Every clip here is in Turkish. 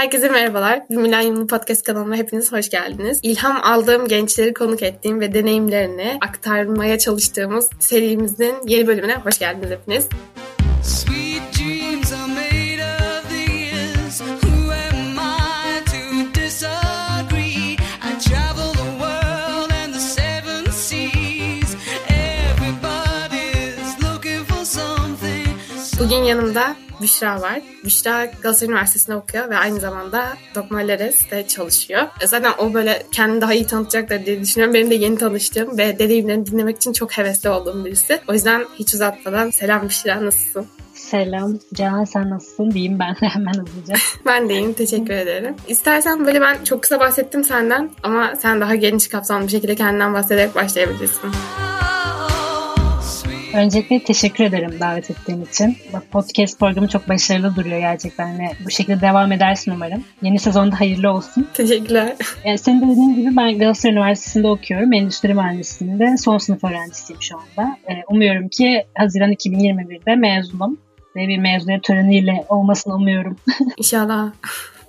Herkese merhabalar. Bir Milenyumlu Podcast kanalıma hepiniz hoş geldiniz. İlham aldığım gençleri konuk ettiğim ve deneyimlerini aktarmaya çalıştığımız serimizin yeni bölümüne hoş geldiniz hepiniz. Yanımda Büşra var. Büşra Galatasaray Üniversitesi'nde okuyor ve aynı zamanda Dokma Leres'te çalışıyor. E, zaten o böyle kendini daha iyi tanıtacaktır diye düşünüyorum. Benim de yeni tanıştığım ve deneyimlerini dinlemek için çok hevesli olduğum birisi. O yüzden hiç uzatmadan selam Büşra nasılsın? Selam. Canan sen nasılsın diyeyim ben hemen hızlıca. ben de iyiyim. Teşekkür ederim. İstersen böyle ben çok kısa bahsettim senden ama sen daha geniş kapsamlı bir şekilde kendinden bahsederek başlayabilirsin. Öncelikle teşekkür ederim davet ettiğin için. Podcast programı çok başarılı duruyor gerçekten ve bu şekilde devam edersin umarım. Yeni sezonda hayırlı olsun. Teşekkürler. Yani senin de dediğin gibi ben Galatasaray Üniversitesi'nde okuyorum. Endüstri Mühendisliği'nde son sınıf öğrencisiyim şu anda. Ee, umuyorum ki Haziran 2021'de mezunum ve bir mezuniyet töreniyle olmasını umuyorum. İnşallah.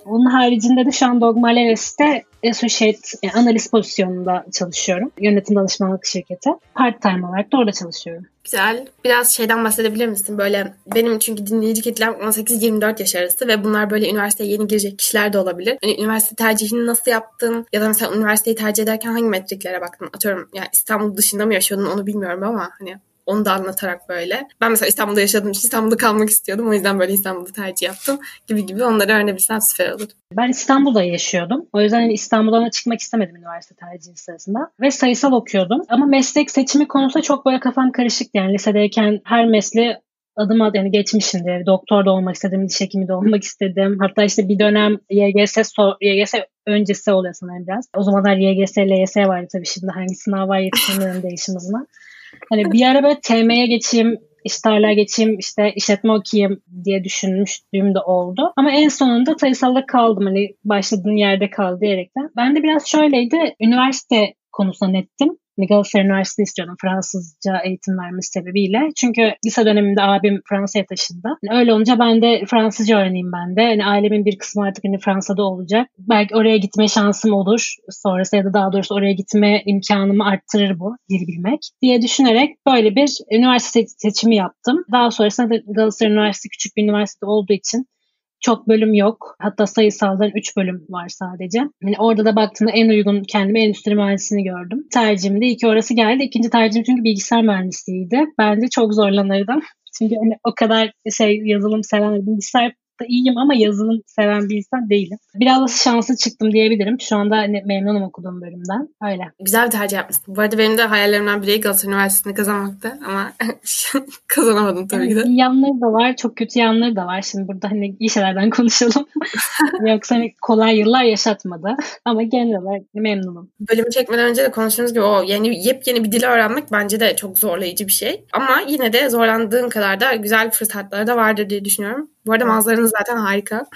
Onun haricinde de şu an Dogma Leves'te Associate yani analist pozisyonunda çalışıyorum. Yönetim danışmanlık şirketi. Part time olarak da orada çalışıyorum. Güzel. Biraz şeyden bahsedebilir misin? Böyle benim çünkü dinleyici kitlem 18-24 yaş arası ve bunlar böyle üniversiteye yeni girecek kişiler de olabilir. Hani üniversite tercihini nasıl yaptın? Ya da mesela üniversiteyi tercih ederken hangi metriklere baktın? Atıyorum yani İstanbul dışında mı yaşıyordun onu bilmiyorum ama hani onu da anlatarak böyle. Ben mesela İstanbul'da yaşadığım için İstanbul'da kalmak istiyordum. O yüzden böyle İstanbul'da tercih yaptım gibi gibi onları öğrenebilsem süper olur. Ben İstanbul'da yaşıyordum. O yüzden İstanbul'dan çıkmak istemedim üniversite tercihi sırasında. Ve sayısal okuyordum. Ama meslek seçimi konusunda çok böyle kafam karışık. Yani lisedeyken her mesleği adım adım yani geçmişimdir. Doktor da olmak istedim, diş hekimi de olmak istedim. Hatta işte bir dönem YGS, so YGS öncesi oluyor sanırım biraz. O zamanlar YGS, LYS vardı tabii şimdi hangi sınav var yetişemiyorum değişim hızına. Hani bir ara böyle TM'ye geçeyim, işlerle geçeyim, işte işletme okuyayım diye düşünmüştüğüm de oldu. Ama en sonunda sayısalda kaldım. Hani başladığın yerde kal diyerekten. Ben de biraz şöyleydi. Üniversite konusunda nettim. Hani Galatasaray Üniversitesi istiyordum Fransızca eğitim vermesi sebebiyle. Çünkü lise döneminde abim Fransa'ya taşındı. Yani öyle olunca ben de Fransızca öğreneyim ben de. Hani ailemin bir kısmı artık hani Fransa'da olacak. Belki oraya gitme şansım olur sonrası ya da daha doğrusu oraya gitme imkanımı arttırır bu dil bilmek diye düşünerek böyle bir üniversite seçimi yaptım. Daha sonrasında da Galatasaray Üniversitesi küçük bir üniversite olduğu için çok bölüm yok. Hatta sayısaldan 3 bölüm var sadece. Yani orada da baktığımda en uygun kendime endüstri mühendisliğini gördüm. Tercihimde iki orası geldi. İkinci tercihim çünkü bilgisayar mühendisliğiydi. Ben de çok zorlanırdım. Çünkü hani o kadar şey yazılım seven bilgisayar da iyiyim ama yazılım seven bir insan değilim. Biraz da şanslı çıktım diyebilirim. Şu anda hani memnunum okuduğum bölümden. Öyle. Güzel bir tercih yapmışsın. Bu arada benim de hayallerimden biri Galatasaray Üniversitesi'nde kazanmaktı ama kazanamadım tabii ki de. İyi yanları da var, çok kötü yanları da var. Şimdi burada hani iyi şeylerden konuşalım. Yoksa hani kolay yıllar yaşatmadı. Ama genel olarak memnunum. Bölümü çekmeden önce de konuştuğumuz gibi o yeni yepyeni bir dil öğrenmek bence de çok zorlayıcı bir şey. Ama yine de zorlandığın kadar da güzel fırsatları da vardır diye düşünüyorum. Bu arada manzaranız zaten harika.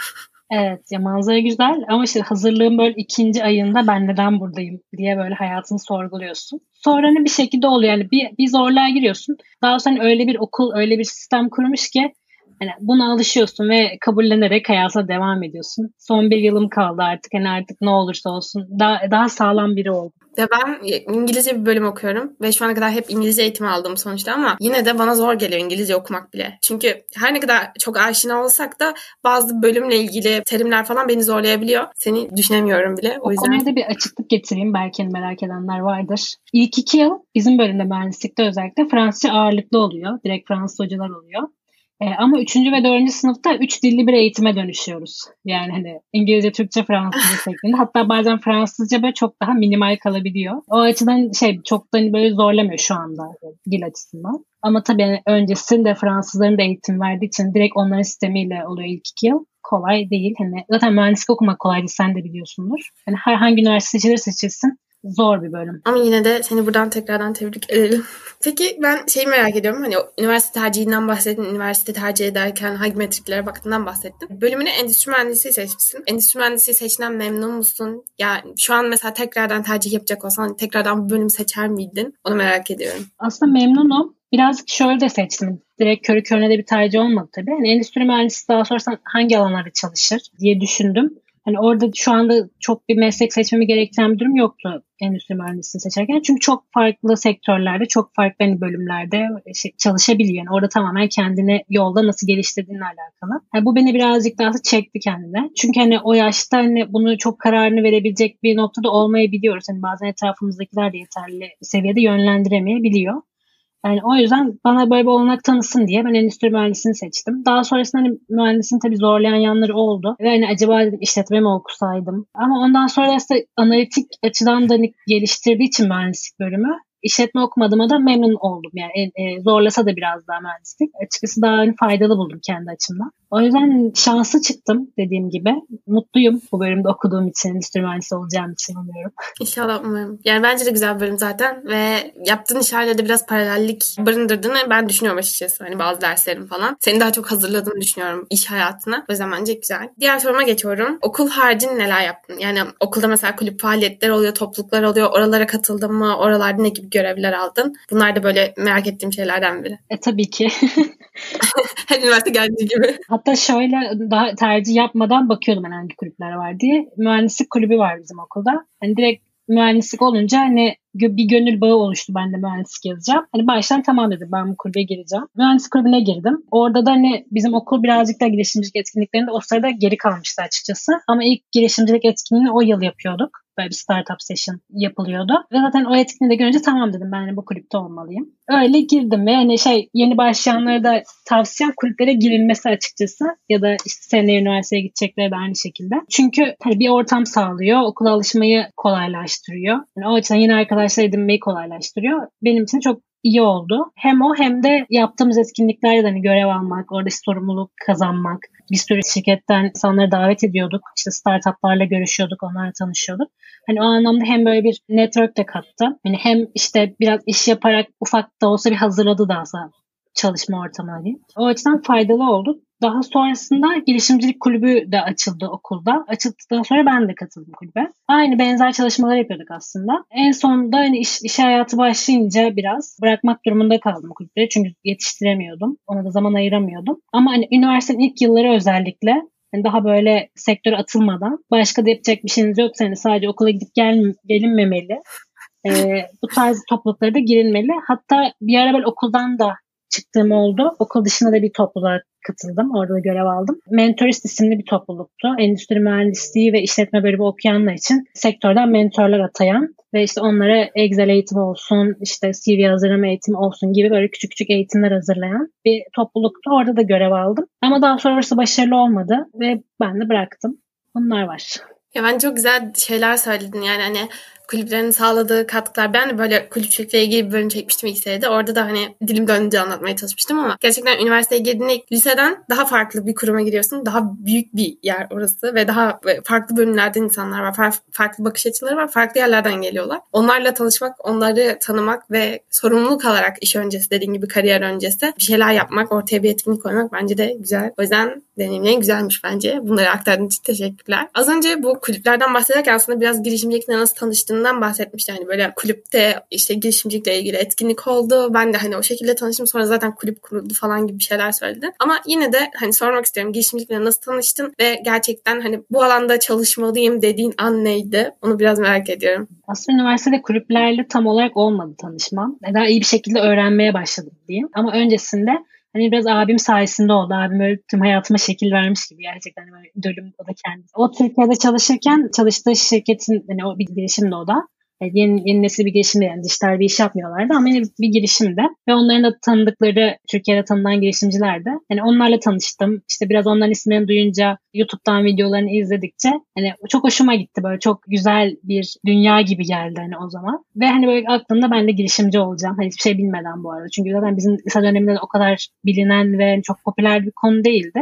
Evet ya manzara güzel ama işte hazırlığın böyle ikinci ayında ben neden buradayım diye böyle hayatını sorguluyorsun. Sonra ne bir şekilde oluyor yani bir, bir zorluğa giriyorsun. Daha sonra öyle bir okul öyle bir sistem kurmuş ki hani buna alışıyorsun ve kabullenerek hayata devam ediyorsun. Son bir yılım kaldı artık hani artık ne olursa olsun daha, daha sağlam biri oldum. Ya ben İngilizce bir bölüm okuyorum ve şu ana kadar hep İngilizce eğitimi aldım sonuçta ama yine de bana zor geliyor İngilizce okumak bile. Çünkü her ne kadar çok aşina olsak da bazı bölümle ilgili terimler falan beni zorlayabiliyor. Seni düşünemiyorum bile. O, o yüzden... konuda bir açıklık getireyim. Belki merak edenler vardır. İlk iki yıl bizim bölümde mühendislikte özellikle Fransızca ağırlıklı oluyor. Direkt Fransız hocalar oluyor. E, ama üçüncü ve dördüncü sınıfta üç dilli bir eğitime dönüşüyoruz. Yani hani İngilizce, Türkçe, Fransızca şeklinde. Hatta bazen Fransızca böyle çok daha minimal kalabiliyor. O açıdan şey çok da böyle zorlamıyor şu anda dil açısından. Ama tabii öncesinde Fransızların da eğitim verdiği için direkt onların sistemiyle oluyor ilk iki yıl kolay değil. Hani zaten mühendislik okumak kolay değil sen de biliyorsundur. Yani herhangi üniversite seçilir seçilsin zor bir bölüm. Ama yine de seni buradan tekrardan tebrik edelim. Peki ben şeyi merak ediyorum. Hani üniversite tercihinden bahsettin. Üniversite tercih ederken hangi metriklere baktığından bahsettin. Bölümünü endüstri mühendisliği seçmişsin. Endüstri mühendisliği seçtiğinden memnun musun? Yani şu an mesela tekrardan tercih yapacak olsan tekrardan bu bölüm seçer miydin? Onu merak ediyorum. Aslında memnunum. Birazcık şöyle de seçtim. Direkt körü körüne de bir tercih olmadı tabii. Yani endüstri mühendisi daha sorarsan hangi alanlarda çalışır diye düşündüm. Hani orada şu anda çok bir meslek seçmemi gerektiren bir durum yoktu endüstri mühendisliğini seçerken. Çünkü çok farklı sektörlerde, çok farklı hani bölümlerde şey, çalışabiliyor. Yani orada tamamen kendini yolda nasıl geliştirdiğinle alakalı. Yani bu beni birazcık daha çekti kendine. Çünkü hani o yaşta hani bunu çok kararını verebilecek bir noktada olmayabiliyoruz. Hani bazen etrafımızdakiler de yeterli seviyede yönlendiremeyebiliyor. Yani o yüzden bana böyle bir olanak tanısın diye ben endüstri mühendisliğini seçtim. Daha sonrasında hani mühendisliğin tabii zorlayan yanları oldu. Ve hani acaba işletme mi okusaydım. Ama ondan sonra aslında analitik açıdan da hani geliştirdiği için mühendislik bölümü işletme okumadığıma da memnun oldum. Yani e, zorlasa da biraz daha mühendislik. Açıkçası daha hani faydalı buldum kendi açımdan. O yüzden şanslı çıktım dediğim gibi. Mutluyum bu bölümde okuduğum için, endüstri mühendisi olacağım için umuyorum. İnşallah umarım. Yani bence de güzel bir bölüm zaten ve yaptığın işlerle de biraz paralellik barındırdığını ben düşünüyorum açıkçası. Hani bazı derslerim falan. Seni daha çok hazırladığını düşünüyorum iş hayatına. O yüzden bence güzel. Diğer soruma geçiyorum. Okul haricinde neler yaptın? Yani okulda mesela kulüp faaliyetleri oluyor, topluluklar oluyor. Oralara katıldın mı? Oralarda ne gibi görevler aldın? Bunlar da böyle merak ettiğim şeylerden biri. E tabii ki. Her üniversite genci gibi. Hatta şöyle daha tercih yapmadan bakıyordum ben hangi kulüpler var diye. Mühendislik kulübü var bizim okulda. Hani direkt mühendislik olunca hani bir gönül bağı oluştu ben de mühendislik yazacağım. Hani baştan tamam dedim ben bu kulübe gireceğim. Mühendislik kulübüne girdim. Orada da hani bizim okul birazcık da girişimcilik etkinliklerinde o sırada geri kalmıştı açıkçası. Ama ilk girişimcilik etkinliğini o yıl yapıyorduk böyle bir startup session yapılıyordu. Ve zaten o etkinliği de görünce tamam dedim ben hani bu kulüpte olmalıyım. Öyle girdim ve hani şey yeni başlayanlara da tavsiyem kulüplere girilmesi açıkçası ya da işte seneye üniversiteye gidecekleri de aynı şekilde. Çünkü hani bir ortam sağlıyor, okula alışmayı kolaylaştırıyor. Yani o açıdan yeni arkadaşlar edinmeyi kolaylaştırıyor. Benim için çok iyi oldu. Hem o hem de yaptığımız etkinliklerde hani görev almak, orada sorumluluk kazanmak. Bir sürü şirketten insanları davet ediyorduk. İşte startuplarla görüşüyorduk, onlarla tanışıyorduk. Hani o anlamda hem böyle bir network de kattı. Hani hem işte biraz iş yaparak ufak da olsa bir hazırladı daha çalışma ortamına diyeyim. O açıdan faydalı oldu. Daha sonrasında girişimcilik kulübü de açıldı okulda. Açıldıktan sonra ben de katıldım kulübe. Aynı benzer çalışmalar yapıyorduk aslında. En sonunda hani iş, iş hayatı başlayınca biraz bırakmak durumunda kaldım kulüpleri. Çünkü yetiştiremiyordum. Ona da zaman ayıramıyordum. Ama hani üniversitenin ilk yılları özellikle yani daha böyle sektöre atılmadan başka da yapacak bir şeyiniz yoksa hani sadece okula gidip gel, gelinmemeli. Ee, bu tarz topluluklara da girilmeli. Hatta bir ara ben okuldan da çıktığım oldu. Okul dışında da bir topluluğa katıldım. Orada da görev aldım. Mentorist isimli bir topluluktu. Endüstri mühendisliği ve işletme bölümü okuyanlar için sektörden mentorlar atayan ve işte onlara Excel eğitimi olsun, işte CV hazırlama eğitimi olsun gibi böyle küçük küçük eğitimler hazırlayan bir topluluktu. Orada da görev aldım. Ama daha sonrası başarılı olmadı ve ben de bıraktım. Bunlar var. Ya ben çok güzel şeyler söyledin yani hani kulüplerin sağladığı katkılar. Ben de böyle kulüpçülükle ilgili bir bölüm çekmiştim ilk. Orada da hani dilim dönünce anlatmaya çalışmıştım ama gerçekten üniversiteye girdiğinde liseden daha farklı bir kuruma giriyorsun. Daha büyük bir yer orası ve daha farklı bölümlerden insanlar var. Farklı bakış açıları var. Farklı yerlerden geliyorlar. Onlarla tanışmak, onları tanımak ve sorumluluk alarak iş öncesi dediğin gibi kariyer öncesi bir şeyler yapmak, ortaya bir etkinlik koymak bence de güzel. O yüzden deneyimlerin güzelmiş bence. Bunları aktardığın için teşekkürler. Az önce bu kulüplerden bahsederken aslında biraz girişimcilikle nasıl tanıştığını tanıştığından bahsetmişti. Hani böyle kulüpte işte girişimcilikle ilgili etkinlik oldu. Ben de hani o şekilde tanıştım. Sonra zaten kulüp kuruldu falan gibi şeyler söyledi. Ama yine de hani sormak istiyorum girişimcilikle nasıl tanıştın ve gerçekten hani bu alanda çalışmalıyım dediğin an neydi? Onu biraz merak ediyorum. Aslında üniversitede kulüplerle tam olarak olmadı tanışmam. Daha iyi bir şekilde öğrenmeye başladım diyeyim. Ama öncesinde Hani biraz abim sayesinde oldu. Abim öyle tüm hayatıma şekil vermiş gibi gerçekten hani böyle idolüm o da kendisi. O Türkiye'de çalışırken çalıştığı şirketin hani o bir girişimde o da. Yani yeni, yeni nesil bir girişimde yani dijital bir iş yapmıyorlardı ama yine bir girişimde. Ve onların da tanıdıkları Türkiye'de tanınan girişimcilerdi. Yani onlarla tanıştım. İşte biraz onların isimlerini duyunca YouTube'dan videolarını izledikçe hani çok hoşuma gitti. Böyle çok güzel bir dünya gibi geldi hani o zaman. Ve hani böyle aklımda ben de girişimci olacağım. Hani hiçbir şey bilmeden bu arada. Çünkü zaten bizim lise döneminde o kadar bilinen ve çok popüler bir konu değildi.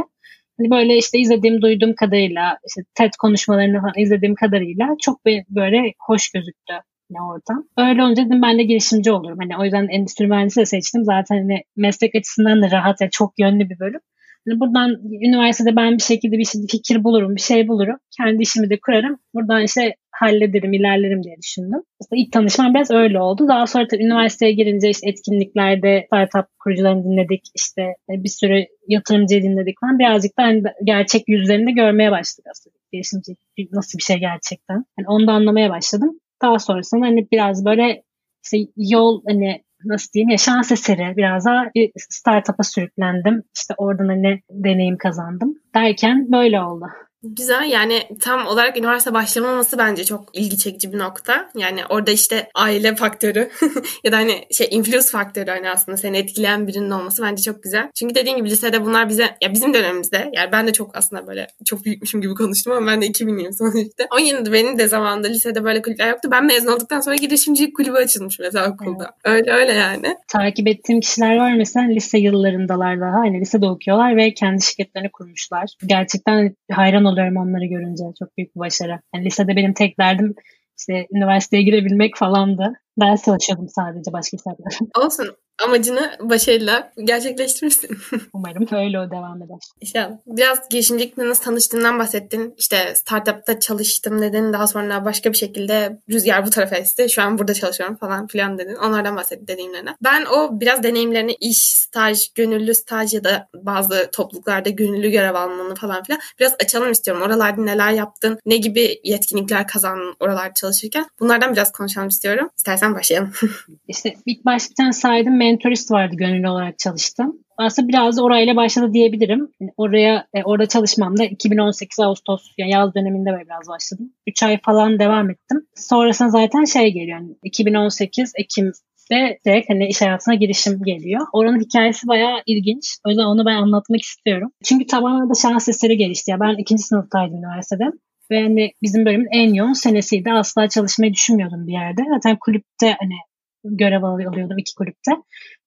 Hani böyle işte izlediğim, duyduğum kadarıyla, işte TED konuşmalarını falan izlediğim kadarıyla çok böyle hoş gözüktü ne ortam. Öyle olunca dedim ben de girişimci olurum. Hani o yüzden endüstri mühendisi seçtim. Zaten hani meslek açısından da rahat ve çok yönlü bir bölüm. Yani buradan üniversitede ben bir şekilde bir fikir bulurum, bir şey bulurum. Kendi işimi de kurarım. Buradan işte hallederim, ilerlerim diye düşündüm. Aslında ilk tanışmam biraz öyle oldu. Daha sonra tabii üniversiteye girince işte etkinliklerde startup kurucularını dinledik. İşte e, bir sürü yatırımcı dinledik falan. Birazcık da hani gerçek yüzlerini de görmeye başladık aslında. Girişimci nasıl bir şey gerçekten. Yani onu da anlamaya başladım. Daha sonrasında hani biraz böyle işte yol hani nasıl diyeyim ya şans eseri biraz daha bir startup'a sürüklendim. İşte oradan hani deneyim kazandım. Derken böyle oldu. Güzel yani tam olarak üniversite başlamaması bence çok ilgi çekici bir nokta. Yani orada işte aile faktörü ya da hani şey influence faktörü hani aslında seni etkileyen birinin olması bence çok güzel. Çünkü dediğin gibi lisede bunlar bize ya bizim dönemimizde yani ben de çok aslında böyle çok büyükmüşüm gibi konuştum ama ben de 2000'liyim sonuçta. Ama yine de benim de zamanında lisede böyle kulüpler yoktu. Ben mezun olduktan sonra girişimcilik kulübü açılmış mesela okulda. Evet. Öyle öyle yani. Takip ettiğim kişiler var mesela lise yıllarındalar daha. Hani lisede okuyorlar ve kendi şirketlerini kurmuşlar. Gerçekten hayran oluyorum onları görünce. Çok büyük bir başarı. Yani lisede benim tek derdim işte üniversiteye girebilmek falandı. Ders çalışıyordum sadece başka sebepler. Olsun amacını başarıyla gerçekleştirirsin. Umarım öyle o devam eder. İnşallah. Biraz girişimcilikle nasıl tanıştığından bahsettin. İşte startupta çalıştım dedin. Daha sonra başka bir şekilde rüzgar bu tarafa esti. Şu an burada çalışıyorum falan filan dedin. Onlardan bahsettin deneyimlerine. Ben o biraz deneyimlerini iş, staj, gönüllü staj ya da bazı topluluklarda gönüllü görev almanı falan filan biraz açalım istiyorum. Oralarda neler yaptın? Ne gibi yetkinlikler kazandın oralarda çalışırken? Bunlardan biraz konuşalım istiyorum. İstersen başlayalım. İşte ilk başta bir tane saydım mentorist vardı gönüllü olarak çalıştım. Aslında biraz da orayla başladı diyebilirim. Oraya e, orada çalışmam da 2018 Ağustos yani yaz döneminde böyle biraz başladım. 3 ay falan devam ettim. Sonrasında zaten şey geliyor yani 2018 Ekim ve direkt hani iş hayatına girişim geliyor. Oranın hikayesi bayağı ilginç. O yüzden onu ben anlatmak istiyorum. Çünkü tamamen de şans eseri gelişti. Ya ben ikinci sınıftaydım üniversitede. Ve hani bizim bölümün en yoğun senesiydi. Asla çalışmayı düşünmüyordum bir yerde. Zaten kulüpte hani görev alıyordum iki kulüpte.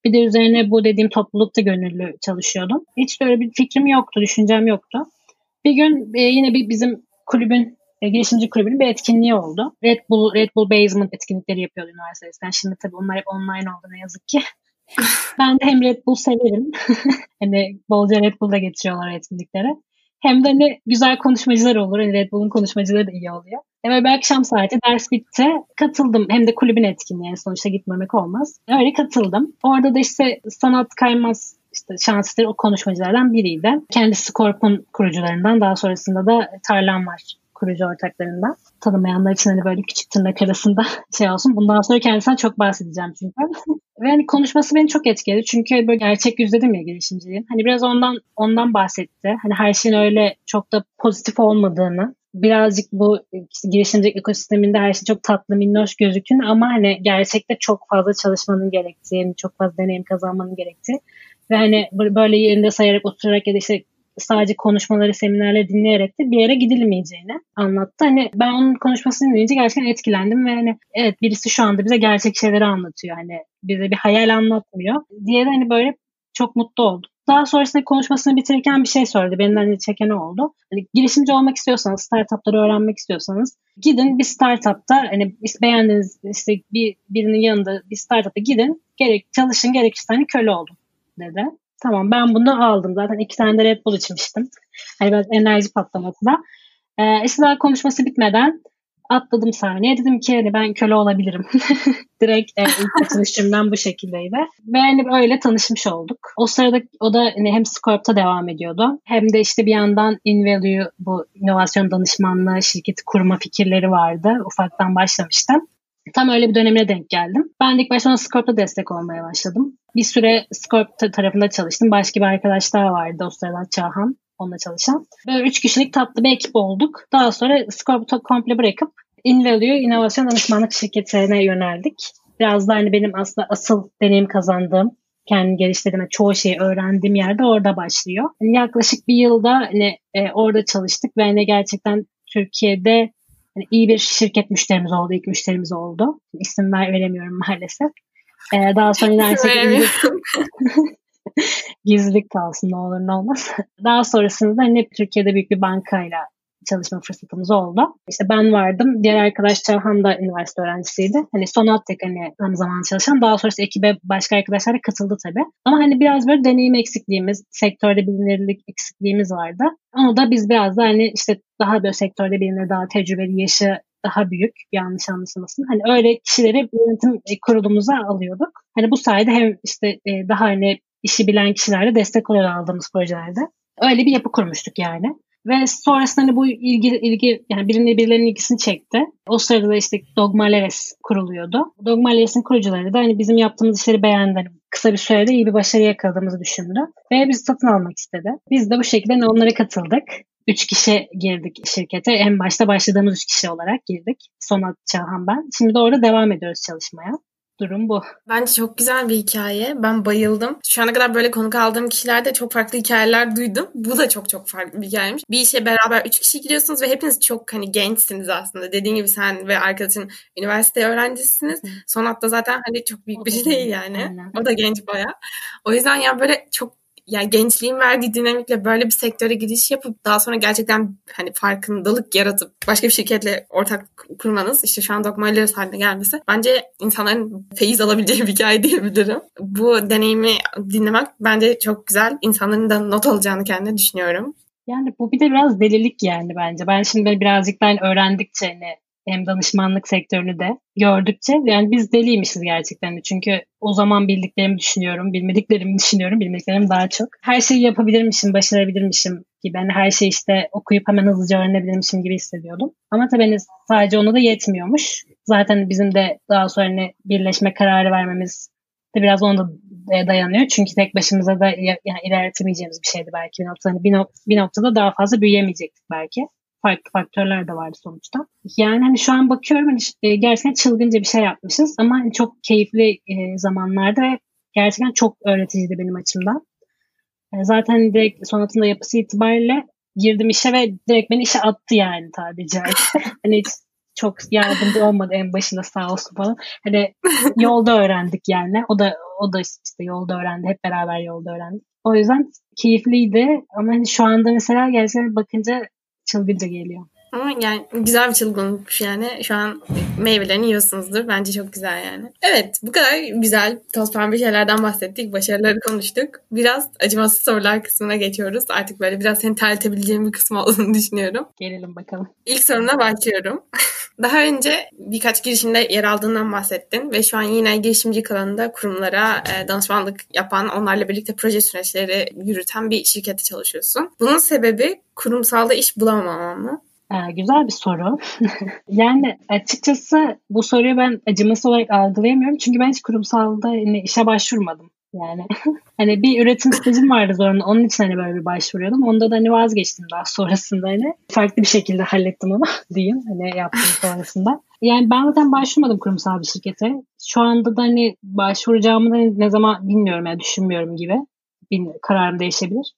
Bir de üzerine bu dediğim toplulukta gönüllü çalışıyordum. Hiç öyle bir fikrim yoktu, düşüncem yoktu. Bir gün e, yine bir bizim kulübün e, girişimci kulübünün bir etkinliği oldu. Red Bull Red Bull Basement etkinlikleri yapıyordu üniversiteden. Şimdi tabii onlar hep online oldu ne yazık ki. ben de hem Red Bull severim. hani bolca Red Bull'da getiriyorlar etkinliklere. Hem de hani güzel konuşmacılar olur. Hani Red Bull'un konuşmacıları da iyi oluyor. Ve bir akşam saati ders bitti. Katıldım. Hem de kulübün etkinliği. Sonuçta gitmemek olmaz. Öyle katıldım. Orada da işte Sanat Kaymaz işte şanslıdır o konuşmacılardan biriydi. Kendisi Scorp'un kurucularından daha sonrasında da Tarlan var kurucu ortaklarından. Tanımayanlar için hani böyle küçük tırnak arasında şey olsun. Bundan sonra kendisinden çok bahsedeceğim çünkü. Ve hani konuşması beni çok etkiledi. Çünkü böyle gerçek yüz dedim ya girişimciliğin. Hani biraz ondan ondan bahsetti. Hani her şeyin öyle çok da pozitif olmadığını birazcık bu işte girişimcilik ekosisteminde her şey çok tatlı minnoş gözükün ama hani gerçekte çok fazla çalışmanın gerektiği, çok fazla deneyim kazanmanın gerektiği ve hani böyle yerinde sayarak oturarak ya da işte sadece konuşmaları, seminerleri dinleyerek de bir yere gidilmeyeceğini anlattı. Hani ben onun konuşmasını dinleyince gerçekten etkilendim ve hani evet birisi şu anda bize gerçek şeyleri anlatıyor. Hani bize bir hayal anlatmıyor diye de hani böyle çok mutlu oldum. Daha sonrasında konuşmasını bitirirken bir şey söyledi. Benim hani çeken oldu. Hani girişimci olmak istiyorsanız, startupları öğrenmek istiyorsanız gidin bir startupta hani beğendiğiniz işte bir birinin yanında bir startupta gidin. Gerek çalışın gerekirse hani köle olun dedi. Tamam ben bunu aldım. Zaten iki tane de Red Bull içmiştim. Hani biraz enerji patlaması da. Ee, işte daha konuşması bitmeden atladım sahneye. Dedim ki hani ben köle olabilirim. Direkt e, ilk tanıştığımdan bu şekildeydi. Ve hani öyle tanışmış olduk. O sırada o da hani hem Scorp'ta devam ediyordu. Hem de işte bir yandan InValue bu inovasyon danışmanlığı şirketi kurma fikirleri vardı. Ufaktan başlamıştım. Tam öyle bir dönemine denk geldim. Ben de ilk başta Scorp'ta destek olmaya başladım. Bir süre Scorp tarafında çalıştım. Başka bir arkadaş daha vardı o sırada Çağhan onunla çalışan. Böyle üç kişilik tatlı bir ekip olduk. Daha sonra Scorp'u komple bırakıp InValue inovasyon danışmanlık şirketine yöneldik. Biraz da hani benim aslında asıl deneyim kazandığım, kendi geliştirdiğim, çoğu şeyi öğrendiğim yerde orada başlıyor. Yani yaklaşık bir yılda hani, e, orada çalıştık ve hani gerçekten Türkiye'de hani iyi bir şirket müşterimiz oldu, ilk müşterimiz oldu. İsim ver, veremiyorum maalesef. Ee, daha sonra inersek gizlilik kalsın ne olur ne olmaz. Daha sonrasında hani Türkiye'de büyük bir bankayla çalışma fırsatımız oldu. İşte ben vardım. Diğer arkadaş Çağhan da üniversite öğrencisiydi. Hani son tek hani tam zaman çalışan. Daha sonrası ekibe başka arkadaşlar da katıldı tabii. Ama hani biraz böyle deneyim eksikliğimiz, sektörde bilinirlik eksikliğimiz vardı. Onu da biz biraz da hani işte daha böyle sektörde bilinir, daha tecrübeli yaşı daha büyük yanlış anlaşılmasın. Hani öyle kişileri yönetim kurulumuza alıyorduk. Hani bu sayede hem işte e, daha hani işi bilen kişilerle destek olarak aldığımız projelerde öyle bir yapı kurmuştuk yani. Ve sonrasında hani bu ilgi, ilgi yani birinin birilerinin ilgisini çekti. O sırada da işte Dogmaleres kuruluyordu. Dogmaleres'in kurucuları da hani bizim yaptığımız işleri beğendi. Hani kısa bir sürede iyi bir başarı yakaladığımızı düşündü. Ve bizi satın almak istedi. Biz de bu şekilde hani onlara katıldık. Üç kişi girdik şirkete. En başta başladığımız üç kişi olarak girdik. Sonat Çağhan ben. Şimdi de orada devam ediyoruz çalışmaya. Durum bu. Bence çok güzel bir hikaye. Ben bayıldım. Şu ana kadar böyle konuk aldığım kişilerde çok farklı hikayeler duydum. Bu da çok çok farklı bir hikayeymiş. Bir işe beraber üç kişi giriyorsunuz ve hepiniz çok hani gençsiniz aslında. Dediğin gibi sen ve arkadaşın üniversite öğrencisiniz. Sonat zaten hani çok büyük bir şey değil yani. O da genç baya. O yüzden ya böyle çok yani gençliğin verdiği dinamikle böyle bir sektöre giriş yapıp daha sonra gerçekten hani farkındalık yaratıp başka bir şirketle ortak kurmanız işte şu an Dogma haline gelmesi bence insanların feyiz alabileceği bir hikaye diyebilirim. Bu deneyimi dinlemek bence çok güzel. İnsanların da not alacağını kendine düşünüyorum. Yani bu bir de biraz delilik yani bence. Ben şimdi birazcık ben öğrendikçe hani hem danışmanlık sektörünü de gördükçe yani biz deliymişiz gerçekten. Çünkü o zaman bildiklerimi düşünüyorum, bilmediklerimi düşünüyorum, bilmediklerim daha çok. Her şeyi yapabilirmişim, başarabilirmişim gibi. Yani her şeyi işte okuyup hemen hızlıca öğrenebilirmişim gibi hissediyordum. Ama tabii hani sadece onu da yetmiyormuş. Zaten bizim de daha sonra hani birleşme kararı vermemiz de biraz onda dayanıyor. Çünkü tek başımıza da yani ilerletemeyeceğimiz bir şeydi belki bir noktada. Hani bir, nok- bir noktada daha fazla büyüyemeyecektik belki farklı faktörler de vardı sonuçta. Yani hani şu an bakıyorum hani e, gerçekten çılgınca bir şey yapmışız ama hani çok keyifli e, zamanlarda ve gerçekten çok öğreticiydi benim açımdan. E, zaten direkt sonatında yapısı itibariyle girdim işe ve direkt beni işe attı yani tabiri caizse. hani çok yardımcı olmadı en başında sağ olsun falan. Hani yolda öğrendik yani. O da o da işte yolda öğrendi. Hep beraber yolda öğrendik. O yüzden keyifliydi ama hani şu anda mesela gerçekten bakınca çılgınca geliyor. Ama yani güzel bir çılgınlıkmış yani. Şu an meyvelerini yiyorsunuzdur. Bence çok güzel yani. Evet bu kadar güzel toz pembe şeylerden bahsettik. Başarıları konuştuk. Biraz acımasız sorular kısmına geçiyoruz. Artık böyle biraz seni terletebileceğim bir kısmı olduğunu düşünüyorum. Gelelim bakalım. İlk sorumla başlıyorum. Daha önce birkaç girişimde yer aldığından bahsettin ve şu an yine girişimci alanında kurumlara e, danışmanlık yapan, onlarla birlikte proje süreçleri yürüten bir şirkette çalışıyorsun. Bunun sebebi kurumsalda iş bulamamam mı? Ee, güzel bir soru. yani açıkçası bu soruyu ben acıması olarak algılayamıyorum. Çünkü ben hiç kurumsalda hani işe başvurmadım. Yani hani bir üretim stajım vardı zorunlu. Onun için hani böyle bir başvuruyordum. Onda da hani vazgeçtim daha sonrasında hani. Farklı bir şekilde hallettim onu diyeyim. Hani yaptım sonrasında. Yani ben zaten başvurmadım kurumsal bir şirkete. Şu anda da hani başvuracağımı da ne zaman bilmiyorum yani düşünmüyorum gibi. Bir kararım değişebilir.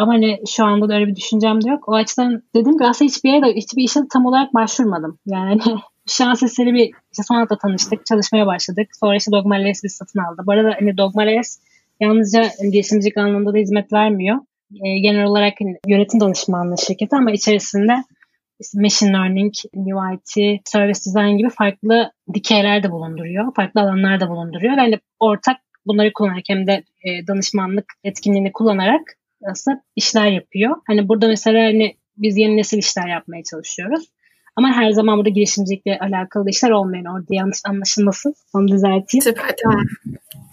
Ama hani şu anda da öyle bir düşüncem de yok. O açıdan dedim ki aslında hiçbir yere hiçbir işe tam olarak başvurmadım. Yani şans eseri bir işte sonradan tanıştık, çalışmaya başladık. Sonra işte Dogmales bizi satın aldı. Bu arada hani Dogmales yalnızca hani girişimcilik anlamında da hizmet vermiyor. E, genel olarak hani, yönetim danışmanlığı şirketi ama içerisinde işte machine learning, UIT, service design gibi farklı dikeyler de bulunduruyor. Farklı alanlar da bulunduruyor. Yani ortak bunları kullanarak hem de e, danışmanlık etkinliğini kullanarak aslında işler yapıyor. Hani burada mesela hani biz yeni nesil işler yapmaya çalışıyoruz. Ama her zaman burada girişimcilikle alakalı işler olmayan orada yanlış anlaşılmasın. Onu düzelteyim. Süper tamam.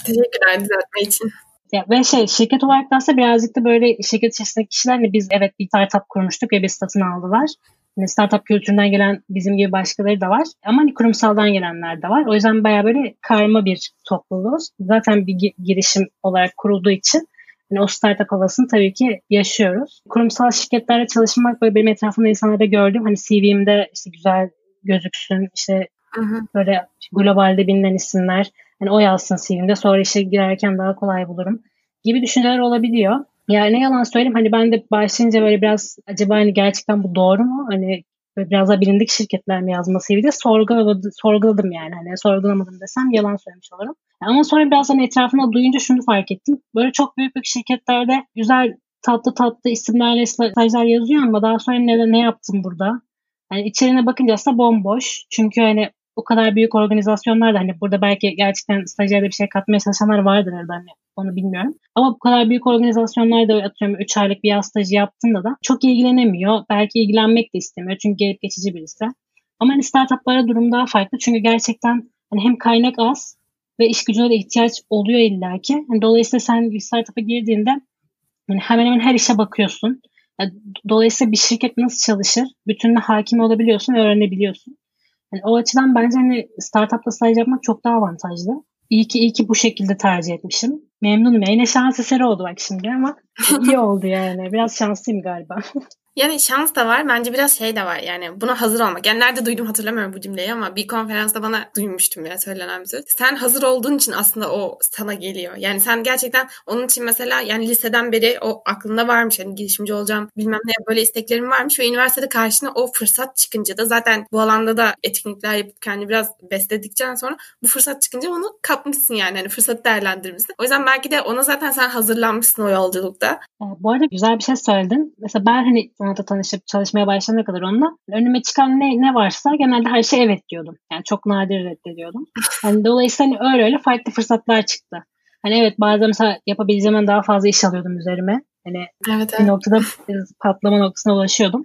Teşekkürler düzeltme için. Ya, ve şey şirket olarak da aslında birazcık da böyle şirket içerisindeki kişilerle biz evet bir startup kurmuştuk ve biz satın aldılar. Yani startup kültüründen gelen bizim gibi başkaları da var. Ama hani kurumsaldan gelenler de var. O yüzden bayağı böyle karma bir topluluğuz. Zaten bir girişim olarak kurulduğu için yani o startup havasını tabii ki yaşıyoruz. Kurumsal şirketlerde çalışmak böyle benim etrafımda insanlarda gördüm. Hani CV'mde işte güzel gözüksün, işte hı hı. böyle globalde bilinen isimler. Hani o yazsın CV'mde sonra işe girerken daha kolay bulurum gibi düşünceler olabiliyor. Yani ne yalan söyleyeyim hani ben de başlayınca böyle biraz acaba hani gerçekten bu doğru mu? Hani biraz daha bilindik şirketler mi yazmasıydı de sorguladım, sorguladım yani. Hani sorgulamadım desem yalan söylemiş olurum. Ama sonra biraz hani etrafında duyunca şunu fark ettim. Böyle çok büyük büyük şirketlerde güzel tatlı tatlı isimlerle stajlar yazıyor ama daha sonra ne, ne yaptım burada? Yani içerine bakınca aslında bomboş. Çünkü hani o kadar büyük organizasyonlar da hani burada belki gerçekten stajyerde bir şey katmaya çalışanlar vardır herhalde hani onu bilmiyorum. Ama bu kadar büyük organizasyonlar da atıyorum 3 aylık bir yaz stajı yaptığında da çok ilgilenemiyor. Belki ilgilenmek de istemiyor çünkü gelip geçici birisi. Ama hani startuplara durum daha farklı. Çünkü gerçekten hani hem kaynak az ve iş gücüne de ihtiyaç oluyor illaki. Yani dolayısıyla sen bir startup'a girdiğinde yani hemen hemen her işe bakıyorsun. Yani dolayısıyla bir şirket nasıl çalışır? Bütününe hakim olabiliyorsun ve öğrenebiliyorsun. Yani o açıdan bence hani startup'ta staj yapmak çok daha avantajlı. İyi ki iyi ki bu şekilde tercih etmişim. Memnunum. Yine şans eseri oldu bak şimdi ama iyi oldu yani. Biraz şanslıyım galiba. Yani şans da var. Bence biraz şey de var. Yani buna hazır olmak. Yani nerede duydum hatırlamıyorum bu cümleyi ama bir konferansta bana duymuştum ya söylenen bir söz. Sen hazır olduğun için aslında o sana geliyor. Yani sen gerçekten onun için mesela yani liseden beri o aklında varmış. Hani girişimci olacağım bilmem ne böyle isteklerim varmış ve üniversitede karşına o fırsat çıkınca da zaten bu alanda da etkinlikler yapıp kendi biraz besledikten sonra bu fırsat çıkınca onu kapmışsın yani. Hani fırsatı değerlendirmişsin. O yüzden belki de ona zaten sen hazırlanmışsın o yolculukta. Bu arada güzel bir şey söyledin. Mesela ben hani sanata tanışıp çalışmaya başlayana kadar onunla önüme çıkan ne, ne varsa genelde her şey evet diyordum. Yani çok nadir reddediyordum. Yani dolayısıyla hani öyle öyle farklı fırsatlar çıktı. Hani evet bazen mesela yapabileceğimden daha fazla iş alıyordum üzerime. Hani evet, evet. bir noktada patlama noktasına ulaşıyordum.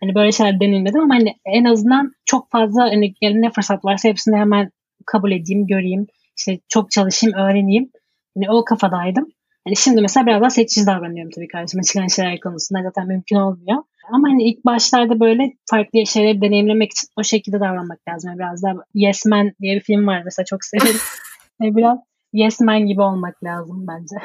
Hani böyle şeyler deneyimledim ama hani en azından çok fazla hani ne fırsat varsa hepsini hemen kabul edeyim, göreyim. İşte çok çalışayım, öğreneyim. Hani o kafadaydım. Hani şimdi mesela biraz daha seçici davranıyorum tabii karşıma çıkan şeyler konusunda zaten mümkün olmuyor. Ama hani ilk başlarda böyle farklı şeyleri deneyimlemek için o şekilde davranmak lazım. Yani biraz daha Yes Man diye bir film var mesela çok severim. yani biraz Yes Man gibi olmak lazım bence.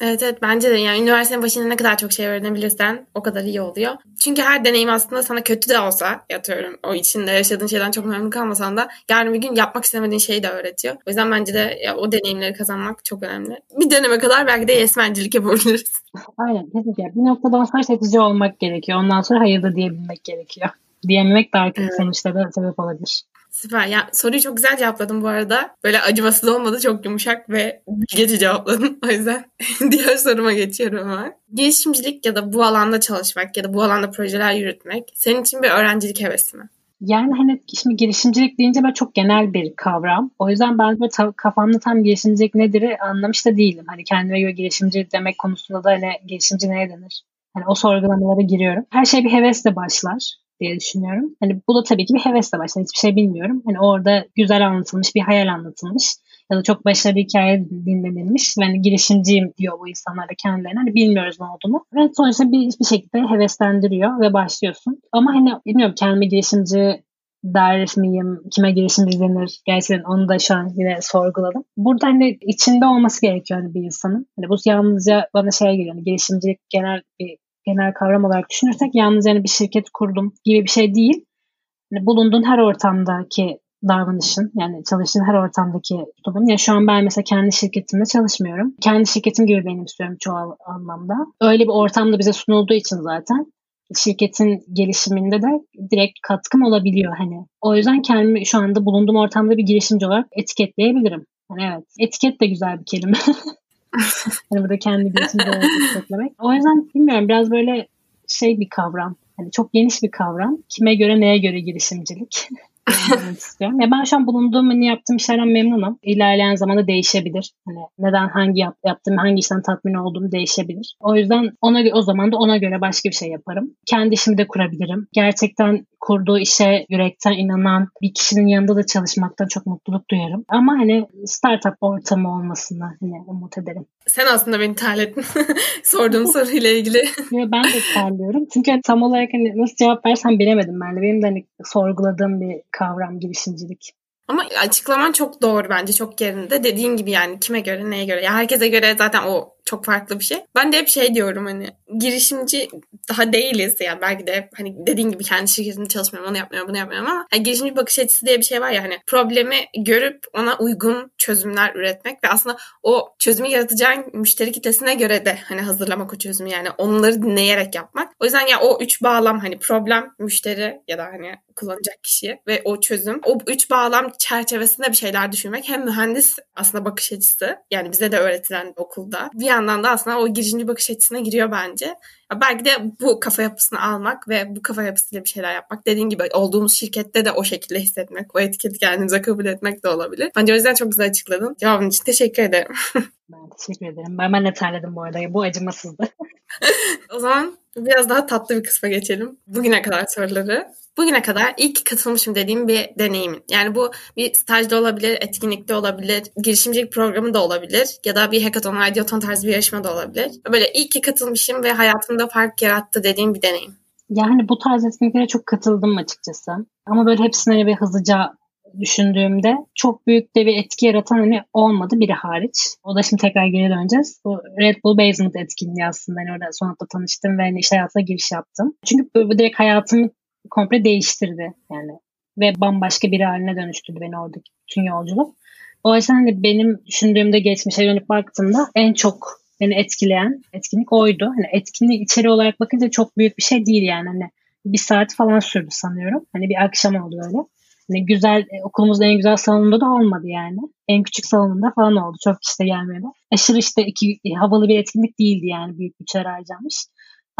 Evet evet bence de yani üniversitenin başında ne kadar çok şey öğrenebilirsen o kadar iyi oluyor. Çünkü her deneyim aslında sana kötü de olsa yatıyorum o içinde yaşadığın şeyden çok memnun kalmasan da yarın bir gün yapmak istemediğin şeyi de öğretiyor. O yüzden bence de ya, o deneyimleri kazanmak çok önemli. Bir döneme kadar belki de yesmencilik yapabiliriz. Aynen kesinlikle. Bir noktadan sonra seçici olmak gerekiyor. Ondan sonra hayır da diyebilmek gerekiyor. Diyememek kötü evet. sonuçlara sebep olabilir. Süper. Ya soruyu çok güzel cevapladım bu arada. Böyle acımasız olmadı. Çok yumuşak ve bilgece cevapladın. O yüzden diğer soruma geçiyorum hemen. Girişimcilik ya da bu alanda çalışmak ya da bu alanda projeler yürütmek senin için bir öğrencilik hevesi mi? Yani hani şimdi girişimcilik deyince böyle çok genel bir kavram. O yüzden ben böyle ta- kafamda tam girişimcilik nedir anlamış da değilim. Hani kendime göre girişimci demek konusunda da hani girişimci neye denir? Hani o sorgulamalara giriyorum. Her şey bir hevesle başlar diye düşünüyorum. Hani bu da tabii ki bir hevesle başlayan hiçbir şey bilmiyorum. Hani orada güzel anlatılmış bir hayal anlatılmış ya da çok başarılı hikaye dinlenilmiş ve hani girişimciyim diyor bu insanlar da kendilerine. Hani bilmiyoruz ne olduğunu. Ve sonuçta bir, bir şekilde heveslendiriyor ve başlıyorsun. Ama hani bilmiyorum kendimi girişimci der miyim, kime girişimci denir gerçekten onu da şu an yine sorguladım. Burada hani içinde olması gerekiyor hani bir insanın. Hani bu yalnızca bana şey geliyor. Hani girişimcilik genel bir genel kavram olarak düşünürsek yalnız yani bir şirket kurdum gibi bir şey değil. Yani bulunduğun her ortamdaki davranışın yani çalıştığın her ortamdaki tutumun. Ya şu an ben mesela kendi şirketimde çalışmıyorum. Kendi şirketim gibi benim istiyorum çoğu anlamda. Öyle bir ortamda bize sunulduğu için zaten şirketin gelişiminde de direkt katkım olabiliyor hani. O yüzden kendimi şu anda bulunduğum ortamda bir girişimci olarak etiketleyebilirim. Yani evet. Etiket de güzel bir kelime. hani burada kendi olarak etiketlemek. O yüzden bilmiyorum biraz böyle şey bir kavram. Hani çok geniş bir kavram. Kime göre neye göre girişimcilik. istiyorum. Ya ben şu an bulunduğum hani yaptığım işlerden memnunum. İlerleyen zamanda değişebilir. Hani neden hangi yap, yaptığım, hangi işten tatmin olduğum değişebilir. O yüzden ona o zaman da ona göre başka bir şey yaparım. Kendi işimi de kurabilirim. Gerçekten kurduğu işe yürekten inanan bir kişinin yanında da çalışmaktan çok mutluluk duyarım. Ama hani startup ortamı olmasını hani umut ederim. Sen aslında beni terlettin sorduğum soruyla ilgili. ben de terliyorum. Çünkü tam olarak hani nasıl cevap versem bilemedim ben de. Benim de hani sorguladığım bir kavram girişimcilik. Ama açıklaman çok doğru bence çok yerinde. Dediğin gibi yani kime göre neye göre. Ya herkese göre zaten o çok farklı bir şey. Ben de hep şey diyorum hani girişimci daha değiliz. Yani belki de hani dediğin gibi kendi şirketimde çalışmıyorum, onu yapmıyorum, bunu yapmıyorum ama yani girişimci bakış açısı diye bir şey var ya hani problemi görüp ona uygun çözümler üretmek ve aslında o çözümü yaratacağın müşteri kitlesine göre de hani hazırlamak o çözümü yani onları dinleyerek yapmak. O yüzden ya o üç bağlam hani problem, müşteri ya da hani kullanacak kişiye ve o çözüm. O üç bağlam çerçevesinde bir şeyler düşünmek hem mühendis aslında bakış açısı yani bize de öğretilen okulda bir yandan da aslında o girişimci bakış açısına giriyor bence. Ya belki de bu kafa yapısını almak ve bu kafa yapısıyla bir şeyler yapmak. Dediğin gibi olduğumuz şirkette de o şekilde hissetmek, o etiketi kendimize kabul etmek de olabilir. Bence o yüzden çok güzel açıkladın. Cevabın için teşekkür ederim. ben teşekkür ederim. Ben, ben de terledim bu arada. Bu acımasızdı. o zaman biraz daha tatlı bir kısma geçelim. Bugüne kadar soruları. Bugüne kadar ilk katılmışım dediğim bir deneyimin. Yani bu bir stajda olabilir, etkinlikte olabilir, girişimcilik programı da olabilir ya da bir hackathon, radyoton tarzı bir yarışma da olabilir. Böyle ilk katılmışım ve hayatımda fark yarattı dediğim bir deneyim. Yani bu tarz etkinliklere çok katıldım açıkçası. Ama böyle hepsine bir hızlıca düşündüğümde çok büyük de bir etki yaratan hani olmadı biri hariç. O da şimdi tekrar geri döneceğiz. Bu Red Bull Basement etkinliği aslında. Hani orada sonunda tanıştım ve hani iş hayatına giriş yaptım. Çünkü bu direkt hayatımı komple değiştirdi yani. Ve bambaşka biri haline dönüştürdü beni oradaki bütün yolculuk. O yüzden hani benim düşündüğümde geçmişe dönüp baktığımda en çok beni etkileyen etkinlik oydu. Hani etkinlik içeri olarak bakınca çok büyük bir şey değil yani. Hani bir saat falan sürdü sanıyorum. Hani bir akşam oldu öyle. Hani güzel e, okulumuzda en güzel salonunda da olmadı yani. En küçük salonunda falan oldu. Çok kişi de gelmedi. Aşırı işte iki, e, havalı bir etkinlik değildi yani. Büyük bütçeler harcanmış.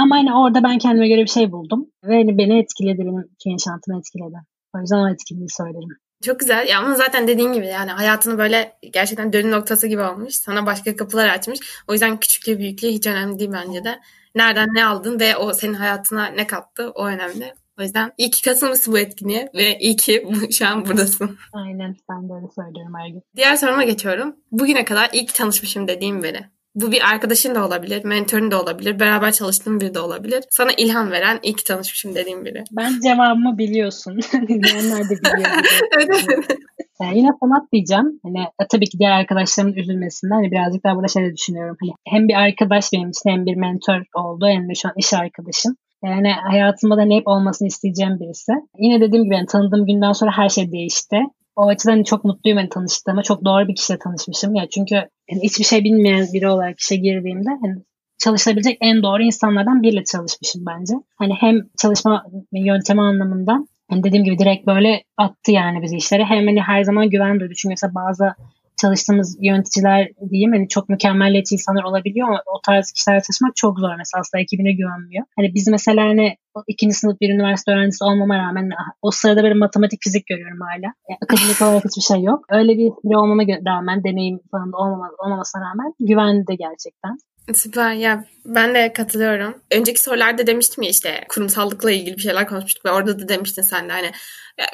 Ama hani orada ben kendime göre bir şey buldum. Ve hani beni etkiledi. Benim yaşantımı etkiledi. O yüzden o etkinliği söylerim. Çok güzel. Ya ama zaten dediğin gibi yani hayatını böyle gerçekten dönüm noktası gibi olmuş. Sana başka kapılar açmış. O yüzden küçüklüğü büyüklüğü hiç önemli değil bence de. Nereden ne aldın ve o senin hayatına ne kattı o önemli. O yüzden iyi ki katılmışsın bu etkinliğe ve iyi ki şu an buradasın. Aynen ben de öyle söylüyorum her gün. Diğer soruma geçiyorum. Bugüne kadar ilk tanışmışım dediğim biri. Bu bir arkadaşın da olabilir, mentorun da olabilir, beraber çalıştığın biri de olabilir. Sana ilham veren ilk tanışmışım dediğim biri. Ben cevabımı biliyorsun. Dinleyenler de biliyor. Yani yine sanat diyeceğim. Hani e, tabii ki diğer arkadaşlarımın üzülmesinden hani birazcık daha burada şey de düşünüyorum. Hani hem bir arkadaş benim için hem bir mentor oldu hem de şu an iş arkadaşım. Yani hayatımda da hep olmasını isteyeceğim birisi. Yine dediğim gibi yani tanıdığım günden sonra her şey değişti. O açıdan hani çok mutluyum hani tanıştığıma. Çok doğru bir kişiyle tanışmışım. Ya çünkü yani hiçbir şey bilmeyen biri olarak işe girdiğimde hani çalışabilecek en doğru insanlardan biriyle çalışmışım bence. Hani hem çalışma yöntemi anlamında yani dediğim gibi direkt böyle attı yani bizi işlere. Hem hani her zaman güven duydu. Çünkü mesela bazı çalıştığımız yöneticiler diyeyim hani çok mükemmelliyetçi insanlar olabiliyor ama o tarz kişilerle çalışmak çok zor mesela asla ekibine güvenmiyor. Hani biz mesela hani ikinci sınıf bir üniversite öğrencisi olmama rağmen o sırada böyle matematik fizik görüyorum hala. Yani akademik olarak hiçbir şey yok. Öyle bir biri olmama rağmen deneyim falan da olmama, olmamasına rağmen güvendi gerçekten. Süper ya ben de katılıyorum. Önceki sorularda demiştim ya işte kurumsallıkla ilgili bir şeyler konuşmuştuk ve orada da demiştin sen de hani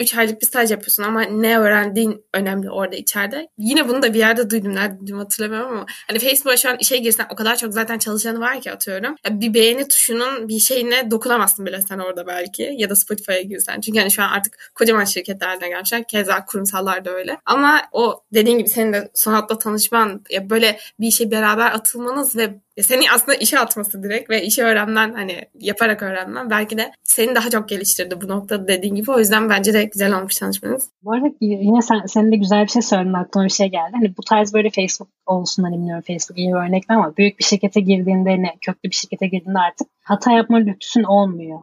3 aylık bir staj yapıyorsun ama ne öğrendiğin önemli orada içeride. Yine bunu da bir yerde duydum. Nerede duydum hatırlamıyorum ama hani Facebook'a şu an işe girsen o kadar çok zaten çalışanı var ki atıyorum. Ya bir beğeni tuşunun bir şeyine dokunamazsın bile sen orada belki. Ya da Spotify'a girsen. Çünkü hani şu an artık kocaman şirketlerden gelmişler. Keza kurumsallar da öyle. Ama o dediğin gibi senin de sanatla tanışman ya böyle bir işe beraber atılmanız ve seni aslında işe atması direkt ve işe öğrenmen hani yaparak öğrenmen belki de seni daha çok geliştirdi bu noktada dediğin gibi. O yüzden bence de güzel olmuş tanışmanız. Bu arada yine sen, senin de güzel bir şey söyledin aklıma bir şey geldi. Hani bu tarz böyle Facebook olsun hani bilmiyorum Facebook iyi bir örnek ama büyük bir şirkete girdiğinde hani köklü bir şirkete girdiğinde artık hata yapma lüksün olmuyor.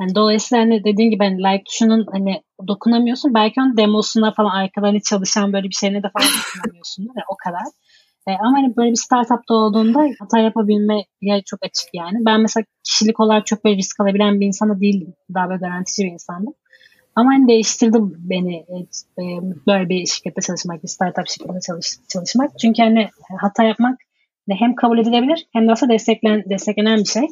Yani dolayısıyla hani dediğin gibi hani like tuşunun hani dokunamıyorsun. Belki onun demosuna falan arkadan çalışan böyle bir şeyine de falan dokunamıyorsun. Yani o kadar. E, ama hani böyle bir startupta olduğunda hata yapabilme yer çok açık yani. Ben mesela kişilik olarak çok böyle risk alabilen bir insan da değildim. Daha böyle garantici bir insandım. Ama hani değiştirdi beni e, böyle bir şirkette çalışmak, bir startup şirketinde çalış, çalışmak. Çünkü hani hata yapmak hem kabul edilebilir hem de aslında desteklen, desteklenen bir şey.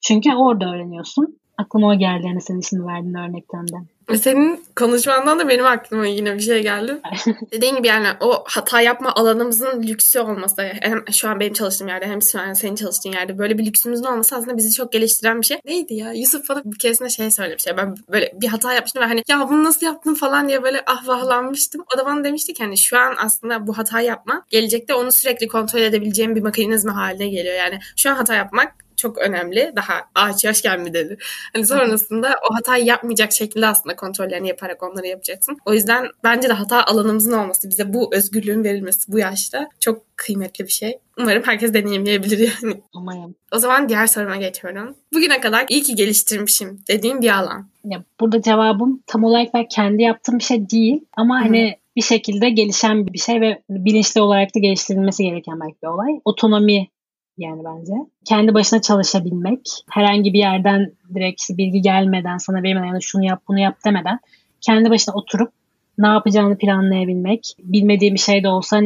Çünkü orada öğreniyorsun. Aklıma o geldi yani senin ismini verdiğin örnekten de. Senin konuşmandan da benim aklıma yine bir şey geldi. Dediğin gibi yani o hata yapma alanımızın lüksü olması hem şu an benim çalıştığım yerde hem şu an senin çalıştığın yerde böyle bir lüksümüzün olması aslında bizi çok geliştiren bir şey. Neydi ya? Yusuf bana bir keresinde şey söylemiş ya ben böyle bir hata yapmıştım ve hani ya bunu nasıl yaptın falan diye böyle ahvahlanmıştım. O da bana demişti ki hani şu an aslında bu hata yapma gelecekte onu sürekli kontrol edebileceğim bir mekanizma haline geliyor. Yani şu an hata yapmak çok önemli. Daha ağaç yaşken mi dedi. Hani sonrasında o hatayı yapmayacak şekilde aslında kontrollerini yaparak onları yapacaksın. O yüzden bence de hata alanımızın olması, bize bu özgürlüğün verilmesi bu yaşta çok kıymetli bir şey. Umarım herkes deneyimleyebilir yani. Umarım. O zaman diğer soruma geçiyorum. Bugüne kadar iyi ki geliştirmişim dediğim bir alan. Ya burada cevabım tam olarak ben kendi yaptığım bir şey değil ama Hı-hı. hani bir şekilde gelişen bir şey ve bilinçli olarak da geliştirilmesi gereken belki bir olay. Otonomi yani bence. Kendi başına çalışabilmek, herhangi bir yerden direkt bilgi gelmeden, sana vermeden ya da şunu yap bunu yap demeden kendi başına oturup ne yapacağını planlayabilmek, bilmediği bir şey de olsa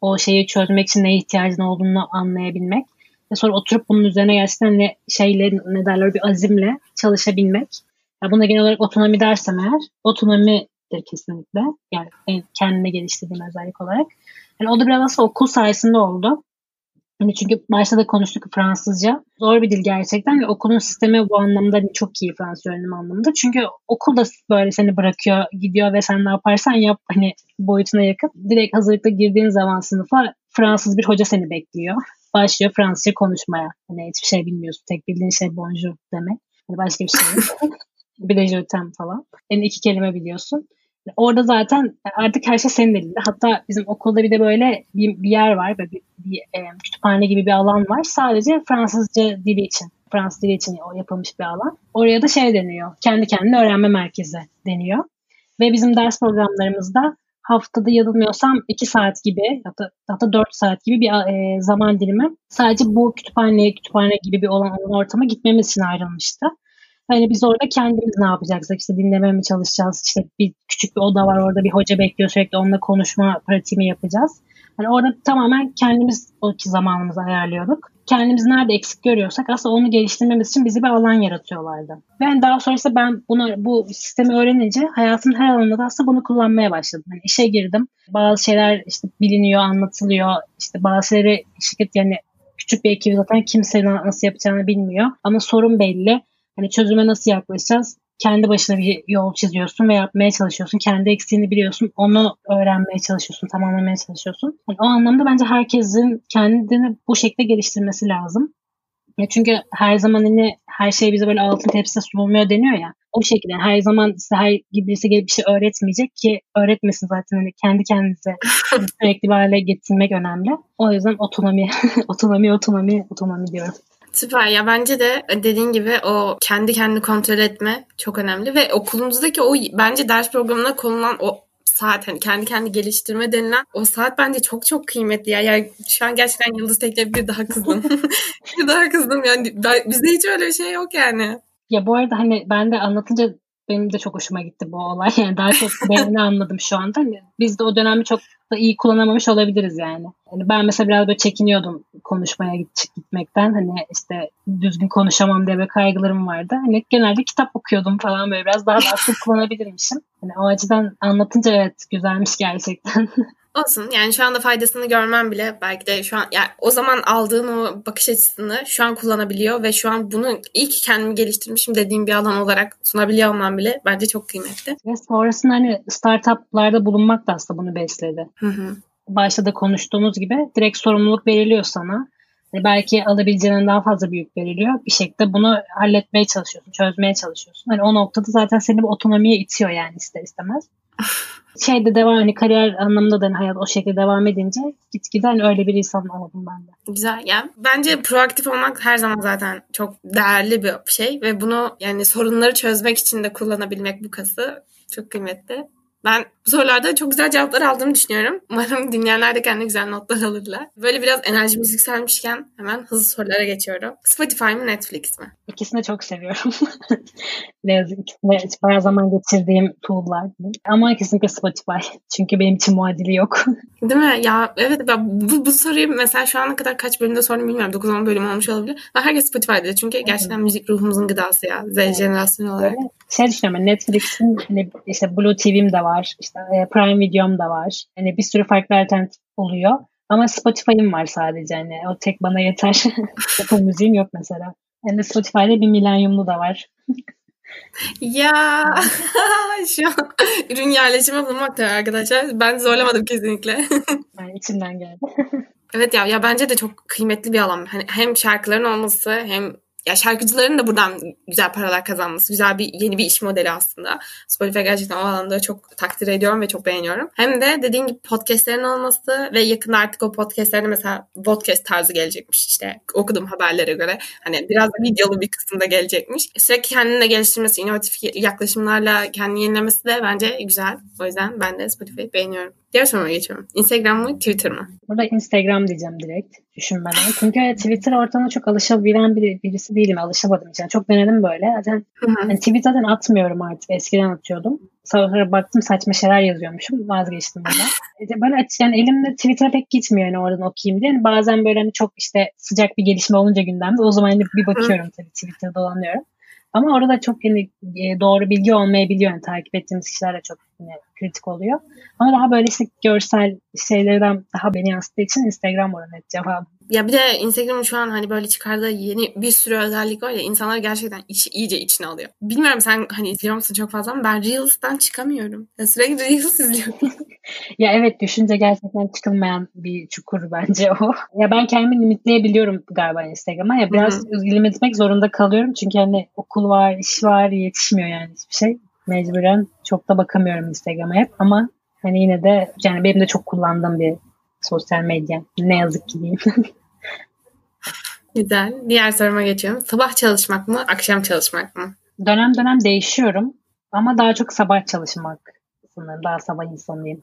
o şeyi çözmek için neye ihtiyacın olduğunu anlayabilmek. ve sonra oturup bunun üzerine gerçekten ne şeyle ne derler bir azimle çalışabilmek. Ya buna genel olarak otonomi dersem eğer otonomidir kesinlikle. Yani kendime geliştirdiğim özellik olarak. Yani o da biraz aslında okul sayesinde oldu. Hani çünkü başta da konuştuk Fransızca. Zor bir dil gerçekten ve okulun sistemi bu anlamda hani çok iyi Fransız öğrenim anlamında. Çünkü okul da böyle seni bırakıyor, gidiyor ve sen ne yaparsan yap hani boyutuna yakın. Direkt hazırlıkta girdiğin zaman sınıfa Fransız bir hoca seni bekliyor. Başlıyor Fransızca konuşmaya. Hani hiçbir şey bilmiyorsun. Tek bildiğin şey bonjour demek. Hani başka bir şey yok. bir de falan. Yani iki kelime biliyorsun. Orada zaten artık her şey senin elinde. Hatta bizim okulda bir de böyle bir, bir yer var. Böyle bir, bir e, kütüphane gibi bir alan var. Sadece Fransızca dili için. Fransız dili için yapılmış bir alan. Oraya da şey deniyor. Kendi kendine öğrenme merkezi deniyor. Ve bizim ders programlarımızda haftada yanılmıyorsam 2 saat gibi hatta, hatta 4 saat gibi bir e, zaman dilimi sadece bu kütüphane, kütüphane gibi bir olan ortama gitmemiz için ayrılmıştı. Hani biz orada kendimiz ne yapacaksak işte dinlemeye mi çalışacağız? İşte bir küçük bir oda var orada bir hoca bekliyor sürekli onunla konuşma pratiğimi yapacağız. Hani orada tamamen kendimiz o iki zamanımızı ayarlıyorduk. Kendimizi nerede eksik görüyorsak aslında onu geliştirmemiz için bizi bir alan yaratıyorlardı. Ben daha sonrasında ben bunu bu sistemi öğrenince hayatımın her alanında da aslında bunu kullanmaya başladım. Yani işe girdim. Bazı şeyler işte biliniyor, anlatılıyor. İşte bazı şeyleri şirket yani küçük bir ekip zaten kimse nasıl yapacağını bilmiyor. Ama sorun belli. Hani çözüme nasıl yaklaşacağız? Kendi başına bir yol çiziyorsun ve yapmaya çalışıyorsun. Kendi eksiğini biliyorsun. Onu öğrenmeye çalışıyorsun, tamamlamaya çalışıyorsun. Yani o anlamda bence herkesin kendini bu şekilde geliştirmesi lazım. Ya çünkü her zaman hani her şey bize böyle altın tepside sunulmuyor deniyor ya. O şekilde her zaman size her birisi gelip bir şey öğretmeyecek ki öğretmesin zaten hani kendi kendinize sürekli bir hale getirmek önemli. O yüzden otonomi, otonomi, otonomi, otonomi diyorum. Süper ya bence de dediğin gibi o kendi kendini kontrol etme çok önemli ve okulumuzdaki o bence ders programına konulan o saat hani kendi kendi geliştirme denilen o saat bence çok çok kıymetli ya. Yani şu an gerçekten Yıldız Tekne bir daha kızdım. bir daha kızdım yani ben, bizde hiç öyle bir şey yok yani. Ya bu arada hani ben de anlatınca benim de çok hoşuma gitti bu olay. Yani daha çok beğeni anladım şu anda. Hani biz de o dönemi çok da iyi kullanamamış olabiliriz yani. yani. Ben mesela biraz böyle çekiniyordum konuşmaya gitmekten. Hani işte düzgün konuşamam diye bir kaygılarım vardı. Hani genelde kitap okuyordum falan böyle biraz daha aktif kullanabilirmişim. Hani o açıdan anlatınca evet güzelmiş gerçekten. Olsun yani şu anda faydasını görmem bile belki de şu an yani o zaman aldığın o bakış açısını şu an kullanabiliyor ve şu an bunu iyi ki kendimi geliştirmişim dediğim bir alan olarak sunabiliyor olmam bile bence çok kıymetli. Ve sonrasında hani startuplarda bulunmak da aslında bunu besledi. Hı hı. Başta da konuştuğumuz gibi direkt sorumluluk veriliyor sana. E, belki alabileceğinden daha fazla büyük veriliyor. Bir şekilde bunu halletmeye çalışıyorsun, çözmeye çalışıyorsun. Hani o noktada zaten seni bir otonomiye itiyor yani ister istemez. Şeyde devam hani kariyer anlamında da hani hayat o şekilde devam edince gitgide hani öyle bir insan oldum ben de. Güzel. Yani bence proaktif olmak her zaman zaten çok değerli bir şey ve bunu yani sorunları çözmek için de kullanabilmek bu kası çok kıymetli. Ben bu sorularda çok güzel cevaplar aldığımı düşünüyorum. Umarım dinleyenler de kendi güzel notlar alırlar. Böyle biraz enerjimiz yükselmişken hemen hızlı sorulara geçiyorum. Spotify mı Netflix mi? İkisini çok seviyorum. ne yazık ikisine bayağı zaman geçirdiğim tool'lar. Ama kesinlikle Spotify. Çünkü benim için muadili yok. Değil mi? Ya evet ben bu, bu soruyu mesela şu ana kadar kaç bölümde sordum bilmiyorum. 9-10 bölüm olmuş olabilir. Ve herkes Spotify'da çünkü gerçekten müzik ruhumuzun gıdası ya. Z evet. jenerasyonu olarak. Evet. Şey düşünüyorum Netflix'in hani işte Blue TV'm de var. İşte e, Prime Video'm da var. Hani bir sürü farklı alternatif oluyor. Ama Spotify'ım var sadece hani o tek bana yeter. Apple müziğim yok mesela. Yani Spotify'da bir milenyumlu da var. ya şu an ürün yerleşimi bulmak da arkadaşlar. Ben zorlamadım kesinlikle. yani içimden geldi. evet ya ya bence de çok kıymetli bir alan. Hani hem şarkıların olması hem ya şarkıcıların da buradan güzel paralar kazanması, güzel bir yeni bir iş modeli aslında. Spotify gerçekten o alanda çok takdir ediyorum ve çok beğeniyorum. Hem de dediğin gibi podcastlerin olması ve yakında artık o podcastlerde mesela podcast tarzı gelecekmiş işte okuduğum haberlere göre. Hani biraz da videolu bir kısımda gelecekmiş. Sürekli kendini geliştirmesi, inovatif yaklaşımlarla kendini yenilemesi de bence güzel. O yüzden ben de Spotify'ı beğeniyorum. Diğer soruma geçiyorum. Instagram mı, Twitter mı? Burada Instagram diyeceğim direkt düşünmeden. Çünkü Twitter ortamına çok alışabilen bir, birisi değilim. Alışamadım. Yani çok denedim böyle. Zaten yani tweet zaten atmıyorum artık. Eskiden atıyordum. Sonra baktım saçma şeyler yazıyormuşum. Vazgeçtim bundan. E, böyle aç, yani elimde Twitter'a pek gitmiyor yani oradan okuyayım diye. Yani bazen böyle hani çok işte sıcak bir gelişme olunca gündemde o zaman hani bir bakıyorum tabii Twitter'da dolanıyorum. Ama orada çok yani e, doğru bilgi olmayabiliyor. Yani takip ettiğimiz kişiler de çok yani, kritik oluyor. Ama daha böyle işte görsel şeylerden daha beni yansıttığı için Instagram oranı cevabım. Ya bir de Instagram'ın şu an hani böyle çıkardığı yeni bir sürü özellik var ya insanlar gerçekten içi, iyice içine alıyor. Bilmiyorum sen hani izliyor musun çok fazla ama ben Reels'tan çıkamıyorum. Ya sürekli Reels izliyorum. ya evet düşünce gerçekten çıkılmayan bir çukur bence o. Ya ben kendimi limitleyebiliyorum galiba Instagram'a. Ya biraz Hı-hı. zorunda kalıyorum. Çünkü hani okul var, iş var, yetişmiyor yani hiçbir şey. Mecburen çok da bakamıyorum Instagram'a hep ama hani yine de yani benim de çok kullandığım bir sosyal medya. Ne yazık ki diyeyim. Güzel. Diğer soruma geçiyorum. Sabah çalışmak mı, akşam çalışmak mı? Dönem dönem değişiyorum. Ama daha çok sabah çalışmak sanırım. Daha sabah insanıyım.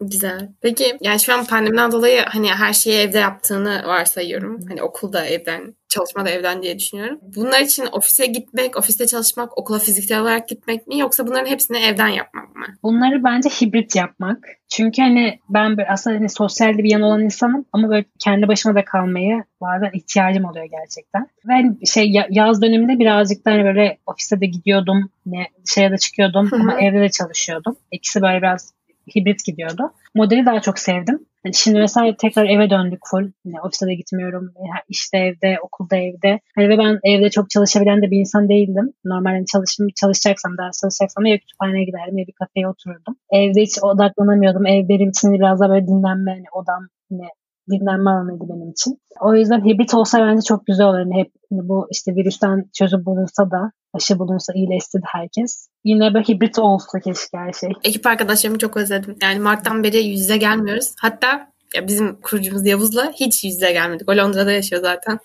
Güzel. Peki yani şu an pandemiden dolayı hani her şeyi evde yaptığını varsayıyorum. Hani okulda evden, çalışma da evden diye düşünüyorum. Bunlar için ofise gitmek, ofiste çalışmak, okula fiziksel olarak gitmek mi yoksa bunların hepsini evden yapmak mı? Bunları bence hibrit yapmak. Çünkü hani ben böyle aslında hani sosyal bir yan olan insanım ama böyle kendi başıma da kalmayı bazen ihtiyacım oluyor gerçekten. Ve şey yaz döneminde birazcık da hani böyle ofiste de gidiyordum, ne şeye de çıkıyordum ama evde de çalışıyordum. İkisi böyle biraz hibrit gidiyordu. Modeli daha çok sevdim. Yani şimdi mesela tekrar eve döndük full. Yani ofise de gitmiyorum. İşte evde, okulda evde. Hani ve ben evde çok çalışabilen de bir insan değildim. Normalde hani çalışım, çalışacaksam, ders çalışacaksam ya kütüphaneye giderdim ya bir kafeye otururdum. Evde hiç odaklanamıyordum. Ev benim için biraz daha böyle dinlenme, hani odam, hani dinlenme alanıydı benim için. O yüzden hibrit olsa bence çok güzel olur. Yani hep hani bu işte virüsten çözüm bulunsa da aşı bulunsa iyileşti herkes. Yine böyle hibrit olsa keşke her şey. Ekip arkadaşlarımı çok özledim. Yani Mart'tan beri yüz yüze gelmiyoruz. Hatta ya bizim kurucumuz Yavuz'la hiç yüz yüze gelmedik. O Londra'da yaşıyor zaten.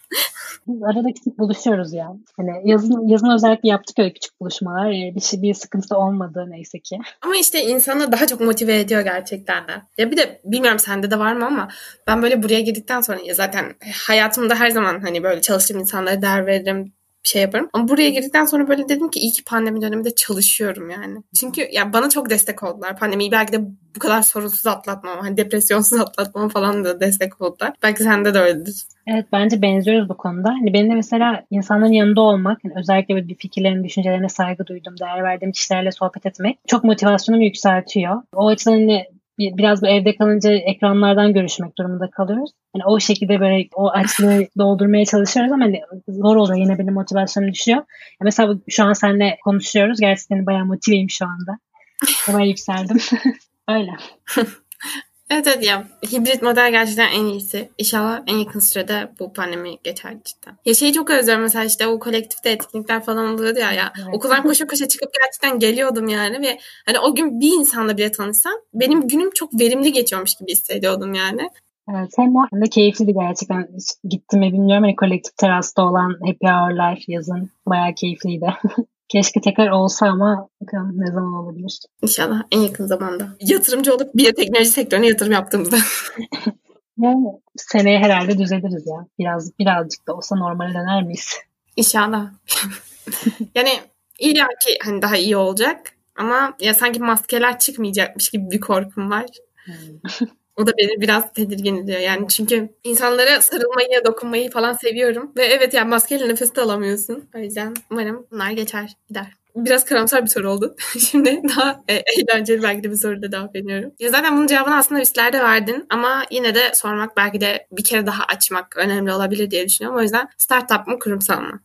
Biz arada küçük buluşuyoruz ya. Hani yazın, yazın özellikle yaptık öyle küçük buluşmalar. Yani bir şey bir sıkıntı olmadı neyse ki. Ama işte insanı daha çok motive ediyor gerçekten de. Ya bir de bilmiyorum sende de var mı ama ben böyle buraya girdikten sonra ya zaten hayatımda her zaman hani böyle çalıştığım insanlara değer veririm şey yaparım. Ama buraya girdikten sonra böyle dedim ki iyi ki pandemi döneminde çalışıyorum yani. Çünkü ya bana çok destek oldular. Pandemiyi belki de bu kadar sorunsuz atlatmam, hani depresyonsuz atlatmam falan da destek oldular. Belki sende de öyledir. Evet bence benziyoruz bu konuda. Hani benim de mesela insanların yanında olmak, yani özellikle bir fikirlerin, düşüncelerine saygı duydum, değer verdiğim kişilerle sohbet etmek çok motivasyonumu yükseltiyor. O açıdan hani biraz bu evde kalınca ekranlardan görüşmek durumunda kalıyoruz. Yani o şekilde böyle o açlığı doldurmaya çalışıyoruz ama hani zor oluyor. Yine benim motivasyonum düşüyor. Yani mesela şu an seninle konuşuyoruz. Gerçekten bayağı motiveyim şu anda. Bayağı yükseldim. Öyle. Evet evet ya hibrit model gerçekten en iyisi. İnşallah en yakın sürede bu pandemi geçer cidden. Ya şeyi çok özlüyorum mesela işte o kolektifte etkinlikler falan oluyordu ya. ya evet. Okuldan koşa koşa çıkıp gerçekten geliyordum yani ve hani o gün bir insanla bile tanışsam benim günüm çok verimli geçiyormuş gibi hissediyordum yani. Evet, hem o hem de keyifliydi gerçekten. Gittim mi bilmiyorum. Hani kolektif terasta olan happy hour'lar yazın bayağı keyifliydi. Keşke tekrar olsa ama bakalım ne zaman olabilir. İnşallah en yakın zamanda. Yatırımcı olup biyoteknoloji sektörüne yatırım yaptığımızda. yani seneye herhalde düzeliriz ya. Biraz birazcık da olsa normale döner miyiz? İnşallah. yani illa ki hani daha iyi olacak ama ya sanki maskeler çıkmayacakmış gibi bir korkum var. O da beni biraz tedirgin ediyor. Yani çünkü insanlara sarılmayı, dokunmayı falan seviyorum. Ve evet yani maskeyle nefes de alamıyorsun. O yüzden umarım bunlar geçer, gider. Biraz karamsar bir soru oldu. Şimdi daha e, eğlenceli belki de bir soruda cevap veriyorum. Ya zaten bunun cevabını aslında üstlerde verdin ama yine de sormak belki de bir kere daha açmak önemli olabilir diye düşünüyorum. O yüzden startup mı kurumsal mı?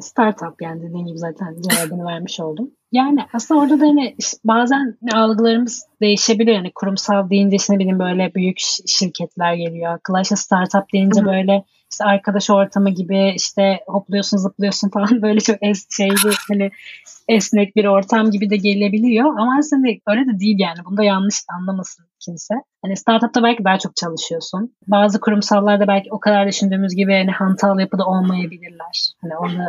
Startup yani dediğim gibi zaten cevabını vermiş oldum. Yani aslında orada da hani bazen algılarımız değişebiliyor. Yani kurumsal deyince işte bileyim böyle büyük şirketler geliyor akla. İşte startup deyince Hı-hı. böyle işte arkadaş ortamı gibi işte hopluyorsun zıplıyorsun falan böyle çok es şeyli hani esnek bir ortam gibi de gelebiliyor. Ama aslında öyle de değil yani. Bunda yanlış anlamasın kimse. Hani startupta belki daha çok çalışıyorsun. Bazı kurumsallarda belki o kadar düşündüğümüz gibi hani hantal yapıda olmayabilirler. Hani onu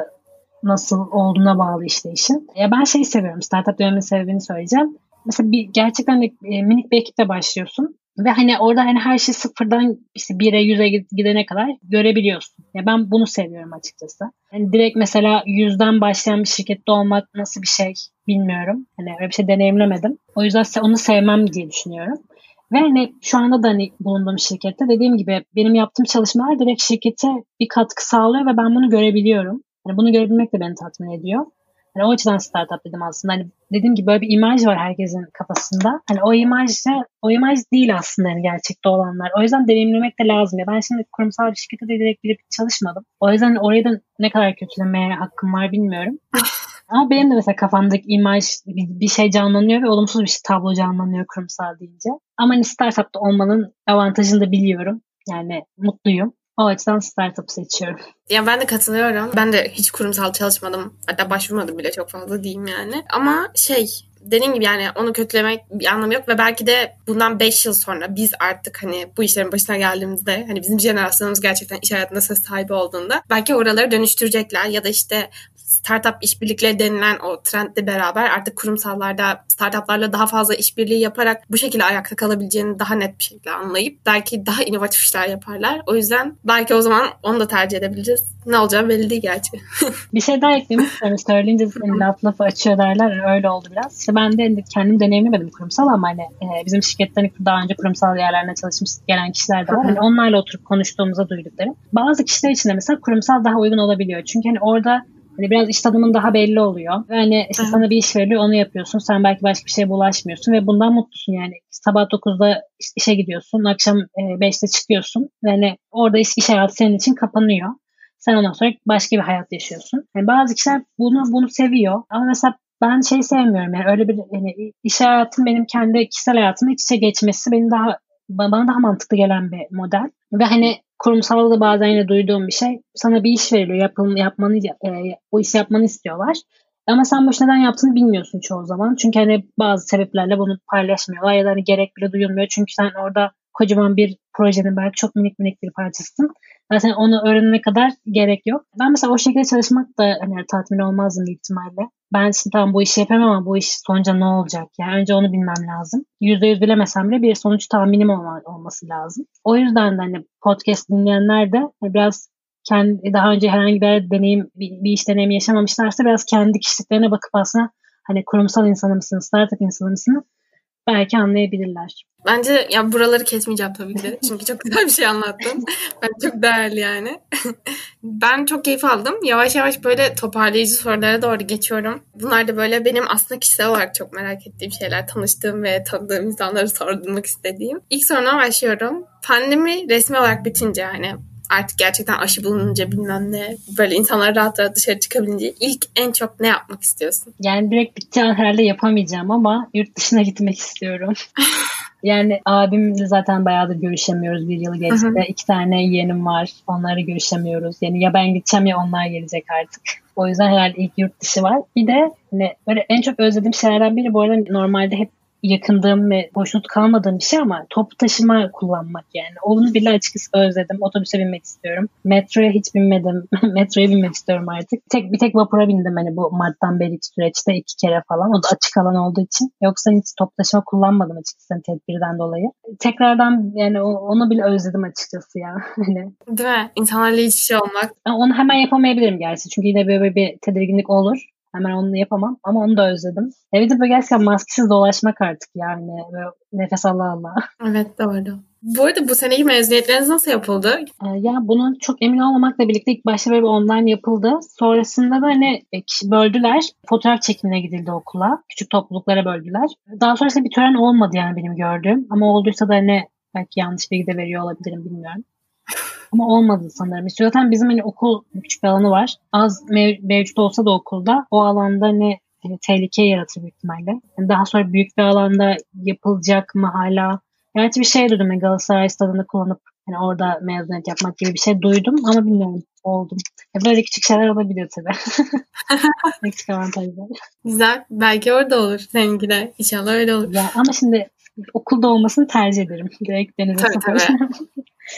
nasıl olduğuna bağlı işte işin. Ya ben şeyi seviyorum. Startup dönemin sebebini söyleyeceğim. Mesela bir gerçekten de e, minik bir ekiple başlıyorsun. Ve hani orada hani her şey sıfırdan işte 1'e 100'e gidene kadar görebiliyorsun. Ya ben bunu seviyorum açıkçası. Yani direkt mesela yüzden başlayan bir şirkette olmak nasıl bir şey? bilmiyorum. Hani öyle bir şey deneyimlemedim. O yüzden onu sevmem diye düşünüyorum. Ve hani şu anda da hani bulunduğum şirkette dediğim gibi benim yaptığım çalışmalar direkt şirkete bir katkı sağlıyor ve ben bunu görebiliyorum. Yani bunu görebilmek de beni tatmin ediyor. Hani o açıdan startup dedim aslında. Hani dediğim gibi böyle bir imaj var herkesin kafasında. Hani o imaj o imaj değil aslında yani gerçekte olanlar. O yüzden deneyimlemek de lazım. Ya ben şimdi kurumsal bir şirkette de direkt girip çalışmadım. O yüzden orayı da ne kadar kötülemeye hakkım var bilmiyorum. Ama benim de mesela kafamdaki imaj bir, şey canlanıyor ve olumsuz bir şey tablo canlanıyor kurumsal deyince. Ama hani startupta olmanın avantajını da biliyorum. Yani mutluyum. O açıdan startup seçiyorum. Ya ben de katılıyorum. Ben de hiç kurumsal çalışmadım. Hatta başvurmadım bile çok fazla diyeyim yani. Ama şey dediğim gibi yani onu kötülemek bir anlamı yok ve belki de bundan 5 yıl sonra biz artık hani bu işlerin başına geldiğimizde hani bizim jenerasyonumuz gerçekten iş hayatında söz sahibi olduğunda belki oraları dönüştürecekler ya da işte startup işbirlikleri denilen o trendle beraber artık kurumsallarda startuplarla daha fazla işbirliği yaparak bu şekilde ayakta kalabileceğini daha net bir şekilde anlayıp belki daha inovatif işler yaparlar. O yüzden belki o zaman onu da tercih edebiliriz. Ne olacağı belli değil gerçi. bir şey daha eklemek istiyorum. Söyleyince laf lafı açıyor derler. Öyle oldu biraz. İşte ben de kendim deneyimlemedim kurumsal ama hani e, bizim şirketten daha önce kurumsal yerlerine çalışmış gelen kişiler de var. Hani onlarla oturup konuştuğumuzda duyduklarım. Bazı kişiler için de mesela kurumsal daha uygun olabiliyor. Çünkü hani orada Hani biraz iş tanımın daha belli oluyor. Ve hani işte sana bir iş veriliyor onu yapıyorsun. Sen belki başka bir şeye bulaşmıyorsun ve bundan mutlusun yani. Sabah 9'da işe gidiyorsun. Akşam 5'te e, çıkıyorsun. Ve hani orada iş, iş hayatı senin için kapanıyor. Sen ondan sonra başka bir hayat yaşıyorsun. Yani bazı kişiler bunu bunu seviyor. Ama mesela ben şey sevmiyorum yani öyle bir yani iş hayatım benim kendi kişisel hayatımla iç içe geçmesi benim daha bana daha mantıklı gelen bir model. Ve hani kurumsalda da bazen yine duyduğum bir şey. Sana bir iş veriliyor. Yapın, yapmanı, e, o işi yapmanı istiyorlar. Ama sen bu neden yaptığını bilmiyorsun çoğu zaman. Çünkü hani bazı sebeplerle bunu paylaşmıyorlar ya da hani gerek bile duyulmuyor. Çünkü sen orada kocaman bir projenin belki çok minik minik bir parçasısın. Zaten onu öğrenene kadar gerek yok. Ben mesela o şekilde çalışmak da hani tatmin olmazdım büyük ihtimalle. Ben şimdi tamam bu işi yapamam ama bu iş sonuca ne olacak? Yani önce onu bilmem lazım. Yüzde yüz bilemesem bile bir sonuç tahminim olma, olması lazım. O yüzden de hani podcast dinleyenler de biraz kendi daha önce herhangi bir deneyim bir, bir iş deneyimi yaşamamışlarsa biraz kendi kişiliklerine bakıp aslında hani kurumsal insanı mısın, startup insanı mısın belki anlayabilirler. Bence ya buraları kesmeyeceğim tabii ki. Çünkü çok güzel bir şey anlattın. ben çok değerli yani. ben çok keyif aldım. Yavaş yavaş böyle toparlayıcı sorulara doğru geçiyorum. Bunlar da böyle benim aslında kişisel olarak çok merak ettiğim şeyler. Tanıştığım ve tanıdığım insanları sordurmak istediğim. İlk soruna başlıyorum. Pandemi resmi olarak bitince yani artık gerçekten aşı bulununca bilmem ne böyle insanlar rahat rahat dışarı çıkabilince ilk en çok ne yapmak istiyorsun? Yani direkt bitti herhalde yapamayacağım ama yurt dışına gitmek istiyorum. yani abimle zaten bayağıdır görüşemiyoruz. Bir yıl geçti. Hı hı. İki tane yeğenim var. Onları görüşemiyoruz. Yani ya ben gideceğim ya onlar gelecek artık. O yüzden herhalde ilk yurt dışı var. Bir de hani böyle en çok özlediğim şeylerden biri bu arada normalde hep yakındığım ve hoşnut kalmadığım bir şey ama top taşıma kullanmak yani. Onu bile açıkçası özledim. Otobüse binmek istiyorum. Metroya hiç binmedim. Metroya binmek istiyorum artık. Tek bir tek vapura bindim hani bu Mart'tan beri süreçte iki kere falan. O da açık alan olduğu için. Yoksa hiç top taşıma kullanmadım açıkçası hani tedbirden dolayı. Tekrardan yani onu bile özledim açıkçası ya. Hani. Değil mi? İnsanlarla iç içe olmak. Onu hemen yapamayabilirim gerçi. Çünkü yine böyle bir tedirginlik olur. Hemen onu yapamam ama onu da özledim. Evet böyle gerçekten maskesiz dolaşmak artık yani. Böyle nefes Allah Allah. Evet doğru. Bu arada bu seneki mezuniyetleriniz nasıl yapıldı? Ee, ya bunun çok emin olmamakla birlikte ilk başta böyle bir online yapıldı. Sonrasında da hani e, böldüler. Fotoğraf çekimine gidildi okula. Küçük topluluklara böldüler. Daha sonrasında bir tören olmadı yani benim gördüğüm. Ama olduysa da hani belki yanlış bilgi de veriyor olabilirim bilmiyorum. Ama olmadı sanırım. Zaten bizim hani okul küçük bir alanı var. Az mev- mevcut olsa da okulda o alanda ne yani tehlike yaratır büyük ihtimalle. Yani daha sonra büyük bir alanda yapılacak mı hala? Gerçi bir şey duydum. Yani Galatasaray stadını kullanıp yani orada mezuniyet yapmak gibi bir şey duydum ama bilmiyorum oldum. Ya böyle küçük şeyler olabiliyor tabii. küçük avantajlar. Güzel. Belki orada olur seninki de. İnşallah öyle olur. Ya ama şimdi okulda olmasını tercih ederim. Direkt denize.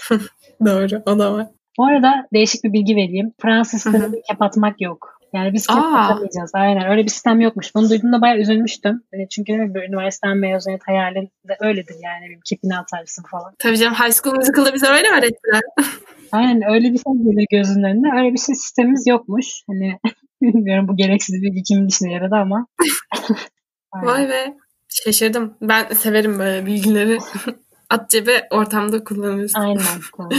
Doğru o da var. Bu arada değişik bir bilgi vereyim. Fransız sistemini kapatmak yok. Yani biz kapatamayacağız. Aynen öyle bir sistem yokmuş. Bunu duyduğumda bayağı üzülmüştüm. Yani çünkü bir üniversiteden mezuniyet hayalin de öyledir yani. Bir kipini atarsın falan. Tabii canım High School Musical'da bize öyle öğrettiler. Aynen öyle bir şey geliyor gözünün önüne. Öyle bir şey sistemimiz yokmuş. Hani Bilmiyorum bu gereksiz bilgi kimin işine yaradı ama. Vay be. Şaşırdım. Ben severim böyle bilgileri. At cebe ortamda kullanıyorsun. Aynen.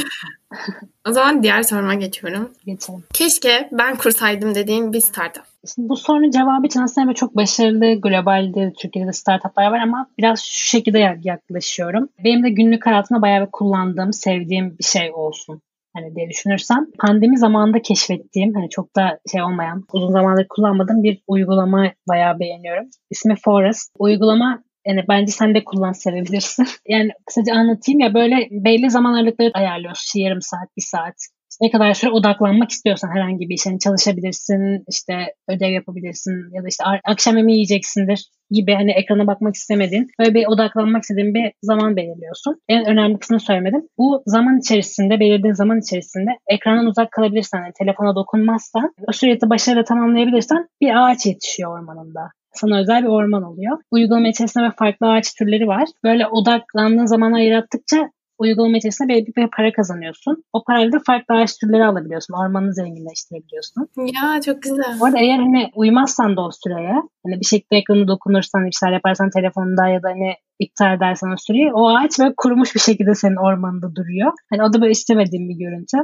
o zaman diğer soruma geçiyorum. Geçelim. Keşke ben kursaydım dediğim bir startup. Şimdi bu sorunun cevabı için aslında çok başarılı globalde Türkiye'de startuplar var ama biraz şu şekilde yaklaşıyorum. Benim de günlük hayatımda bayağı bir kullandığım, sevdiğim bir şey olsun hani diye düşünürsem pandemi zamanında keşfettiğim hani çok da şey olmayan uzun zamandır kullanmadığım bir uygulama bayağı beğeniyorum. İsmi Forest. Uygulama yani bence sen de kullan sevebilirsin. yani kısaca anlatayım ya böyle belli zaman aralıkları ayarlıyorsun. Yarım saat, bir saat ne kadar süre odaklanmak istiyorsan herhangi bir işe yani çalışabilirsin, işte ödev yapabilirsin ya da işte akşam yemeği yiyeceksindir gibi hani ekrana bakmak istemediğin böyle bir odaklanmak istediğin bir zaman belirliyorsun. En önemli kısmını söylemedim. Bu zaman içerisinde, belirlediğin zaman içerisinde ekrandan uzak kalabilirsen, yani telefona dokunmazsan, o süreci başarıyla tamamlayabilirsen bir ağaç yetişiyor ormanında sana özel bir orman oluyor. Uygulama içerisinde ve farklı ağaç türleri var. Böyle odaklandığın zaman ayırattıkça uygulama içerisinde belli bir para kazanıyorsun. O parayla da farklı ağaç türleri alabiliyorsun. Ormanı zenginleştirebiliyorsun. Ya çok güzel. Bu arada eğer hani uymazsan da o süreye hani bir şekilde ekranı dokunursan, bir şeyler yaparsan telefonda ya da hani iptal edersen o süreyi o ağaç böyle kurumuş bir şekilde senin ormanında duruyor. Hani o da böyle istemediğim bir görüntü.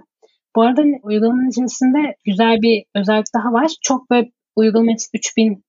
Bu arada hani uygulamanın içerisinde güzel bir özellik daha var. Çok böyle uygulama 3000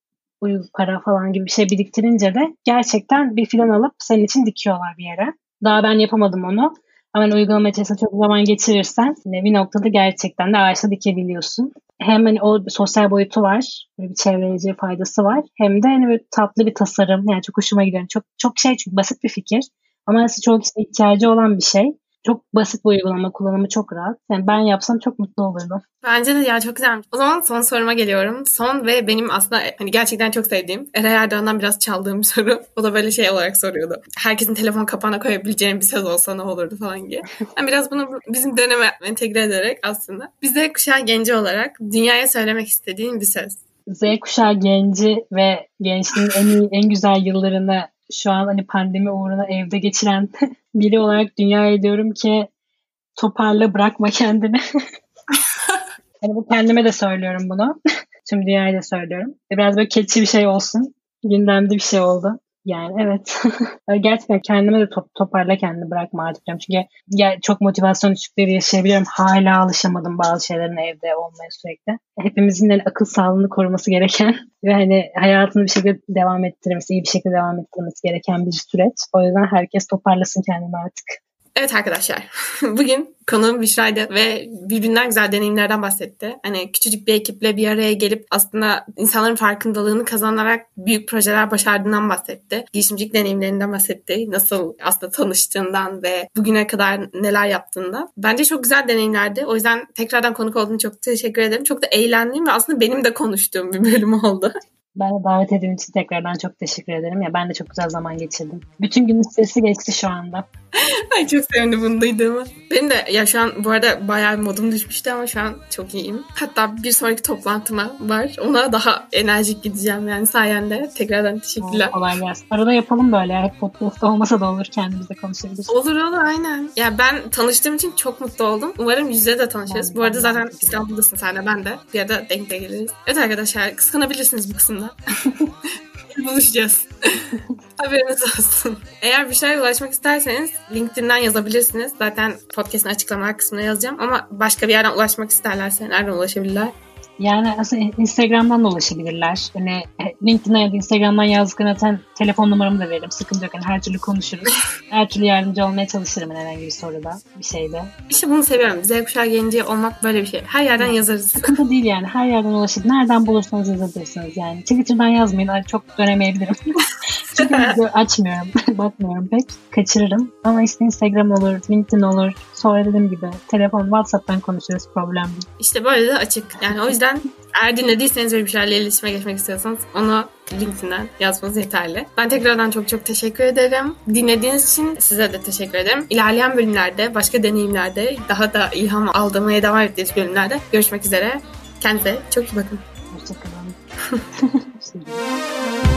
para falan gibi bir şey biriktirince de gerçekten bir filan alıp senin için dikiyorlar bir yere. Daha ben yapamadım onu. Ama hani uygulama içerisinde çok zaman geçirirsen hani bir noktada gerçekten de ağaçta dikebiliyorsun. Hem hani o sosyal boyutu var. Böyle bir çevreci faydası var. Hem de hani böyle tatlı bir tasarım. Yani çok hoşuma gidiyor. Çok çok şey çünkü basit bir fikir. Ama aslında çok işte ihtiyacı olan bir şey çok basit bu uygulama kullanımı çok rahat. Yani ben yapsam çok mutlu olurdum. Bence de ya çok güzelmiş. O zaman son soruma geliyorum. Son ve benim aslında hani gerçekten çok sevdiğim Eray Erdoğan'dan biraz çaldığım bir soru. O da böyle şey olarak soruyordu. Herkesin telefon kapağına koyabileceğim bir söz olsa ne olurdu falan gibi. Ben biraz bunu bizim döneme entegre ederek aslında bize kuşağı genci olarak dünyaya söylemek istediğin bir söz. Z kuşağı genci ve gençliğin en iyi, en güzel yıllarını şu an hani pandemi uğruna evde geçiren biri olarak dünyaya diyorum ki toparla bırakma kendini. hani bu kendime de söylüyorum bunu. Tüm dünyaya da söylüyorum. Biraz böyle keçi bir şey olsun. Gündemde bir şey oldu. Yani evet. Gerçekten kendime de top, toparla kendini bırakma artık. Çünkü ya, çok motivasyon düşükleri yaşayabiliyorum. Hala alışamadım bazı şeylerin evde olmaya sürekli. Hepimizin de akıl sağlığını koruması gereken ve hani hayatını bir şekilde devam ettirmesi, iyi bir şekilde devam ettirmesi gereken bir süreç. O yüzden herkes toparlasın kendini artık. Evet arkadaşlar, bugün konuğum Büşra'ydı ve birbirinden güzel deneyimlerden bahsetti. Hani küçücük bir ekiple bir araya gelip aslında insanların farkındalığını kazanarak büyük projeler başardığından bahsetti. Girişimcilik deneyimlerinden bahsetti. Nasıl aslında tanıştığından ve bugüne kadar neler yaptığında. Bence çok güzel deneyimlerdi. O yüzden tekrardan konuk olduğunu çok teşekkür ederim. Çok da eğlendiğim ve aslında benim de konuştuğum bir bölüm oldu. Ben de davet edin için tekrardan çok teşekkür ederim. Ya ben de çok güzel zaman geçirdim. Bütün gün stresi geçti şu anda. Ay çok sevindim bunu duyduğuma. Benim de ya şu an bu arada bayağı modum düşmüştü ama şu an çok iyiyim. Hatta bir sonraki toplantıma var. Ona daha enerjik gideceğim yani sayende. Tekrardan teşekkürler. Kolay gelsin. Arada yapalım böyle ya. Hep podcast olmasa da olur kendimizde konuşabiliriz. Olur olur aynen. Ya ben tanıştığım için çok mutlu oldum. Umarım yüzde de tanışırız. Ben, bu arada zaten İstanbul'dasın sen de ben de. Bir arada denk de geliriz. Evet arkadaşlar kıskanabilirsiniz bu kısımda. buluşacağız. Haberiniz olsun. Eğer bir şeye ulaşmak isterseniz LinkedIn'den yazabilirsiniz. Zaten podcast'ın açıklama kısmına yazacağım. Ama başka bir yerden ulaşmak isterlerse nereden ulaşabilirler? Yani aslında Instagram'dan da ulaşabilirler. Hani e, LinkedIn'den ya da Instagram'dan yazdıklarına zaten telefon numaramı da veririm. Sıkıntı yok. Yani her türlü konuşuruz. her türlü yardımcı olmaya çalışırım herhangi bir soruda, bir şeyde. İşte bunu seviyorum. Z kuşağı genci olmak böyle bir şey. Her yerden evet. yazarız. Sıkıntı değil yani. Her yerden ulaşıp nereden bulursanız yazabilirsiniz yani. Twitter'dan yazmayın. Çok dönemeyebilirim. Çünkü video açmıyorum. Bakmıyorum pek. Kaçırırım. Ama işte Instagram olur, LinkedIn olur. Sonra dediğim gibi telefon, WhatsApp'tan konuşuruz. Problem değil. İşte böyle de açık. Yani o yüzden eğer dinlediyseniz ve bir şeylerle iletişime geçmek istiyorsanız onu LinkedIn'den yazmanız yeterli. Ben tekrardan çok çok teşekkür ederim. Dinlediğiniz için size de teşekkür ederim. İlerleyen bölümlerde, başka deneyimlerde, daha da ilham aldırmaya devam ettiğiniz bölümlerde görüşmek üzere. Kendinize çok iyi bakın. Hoşçakalın.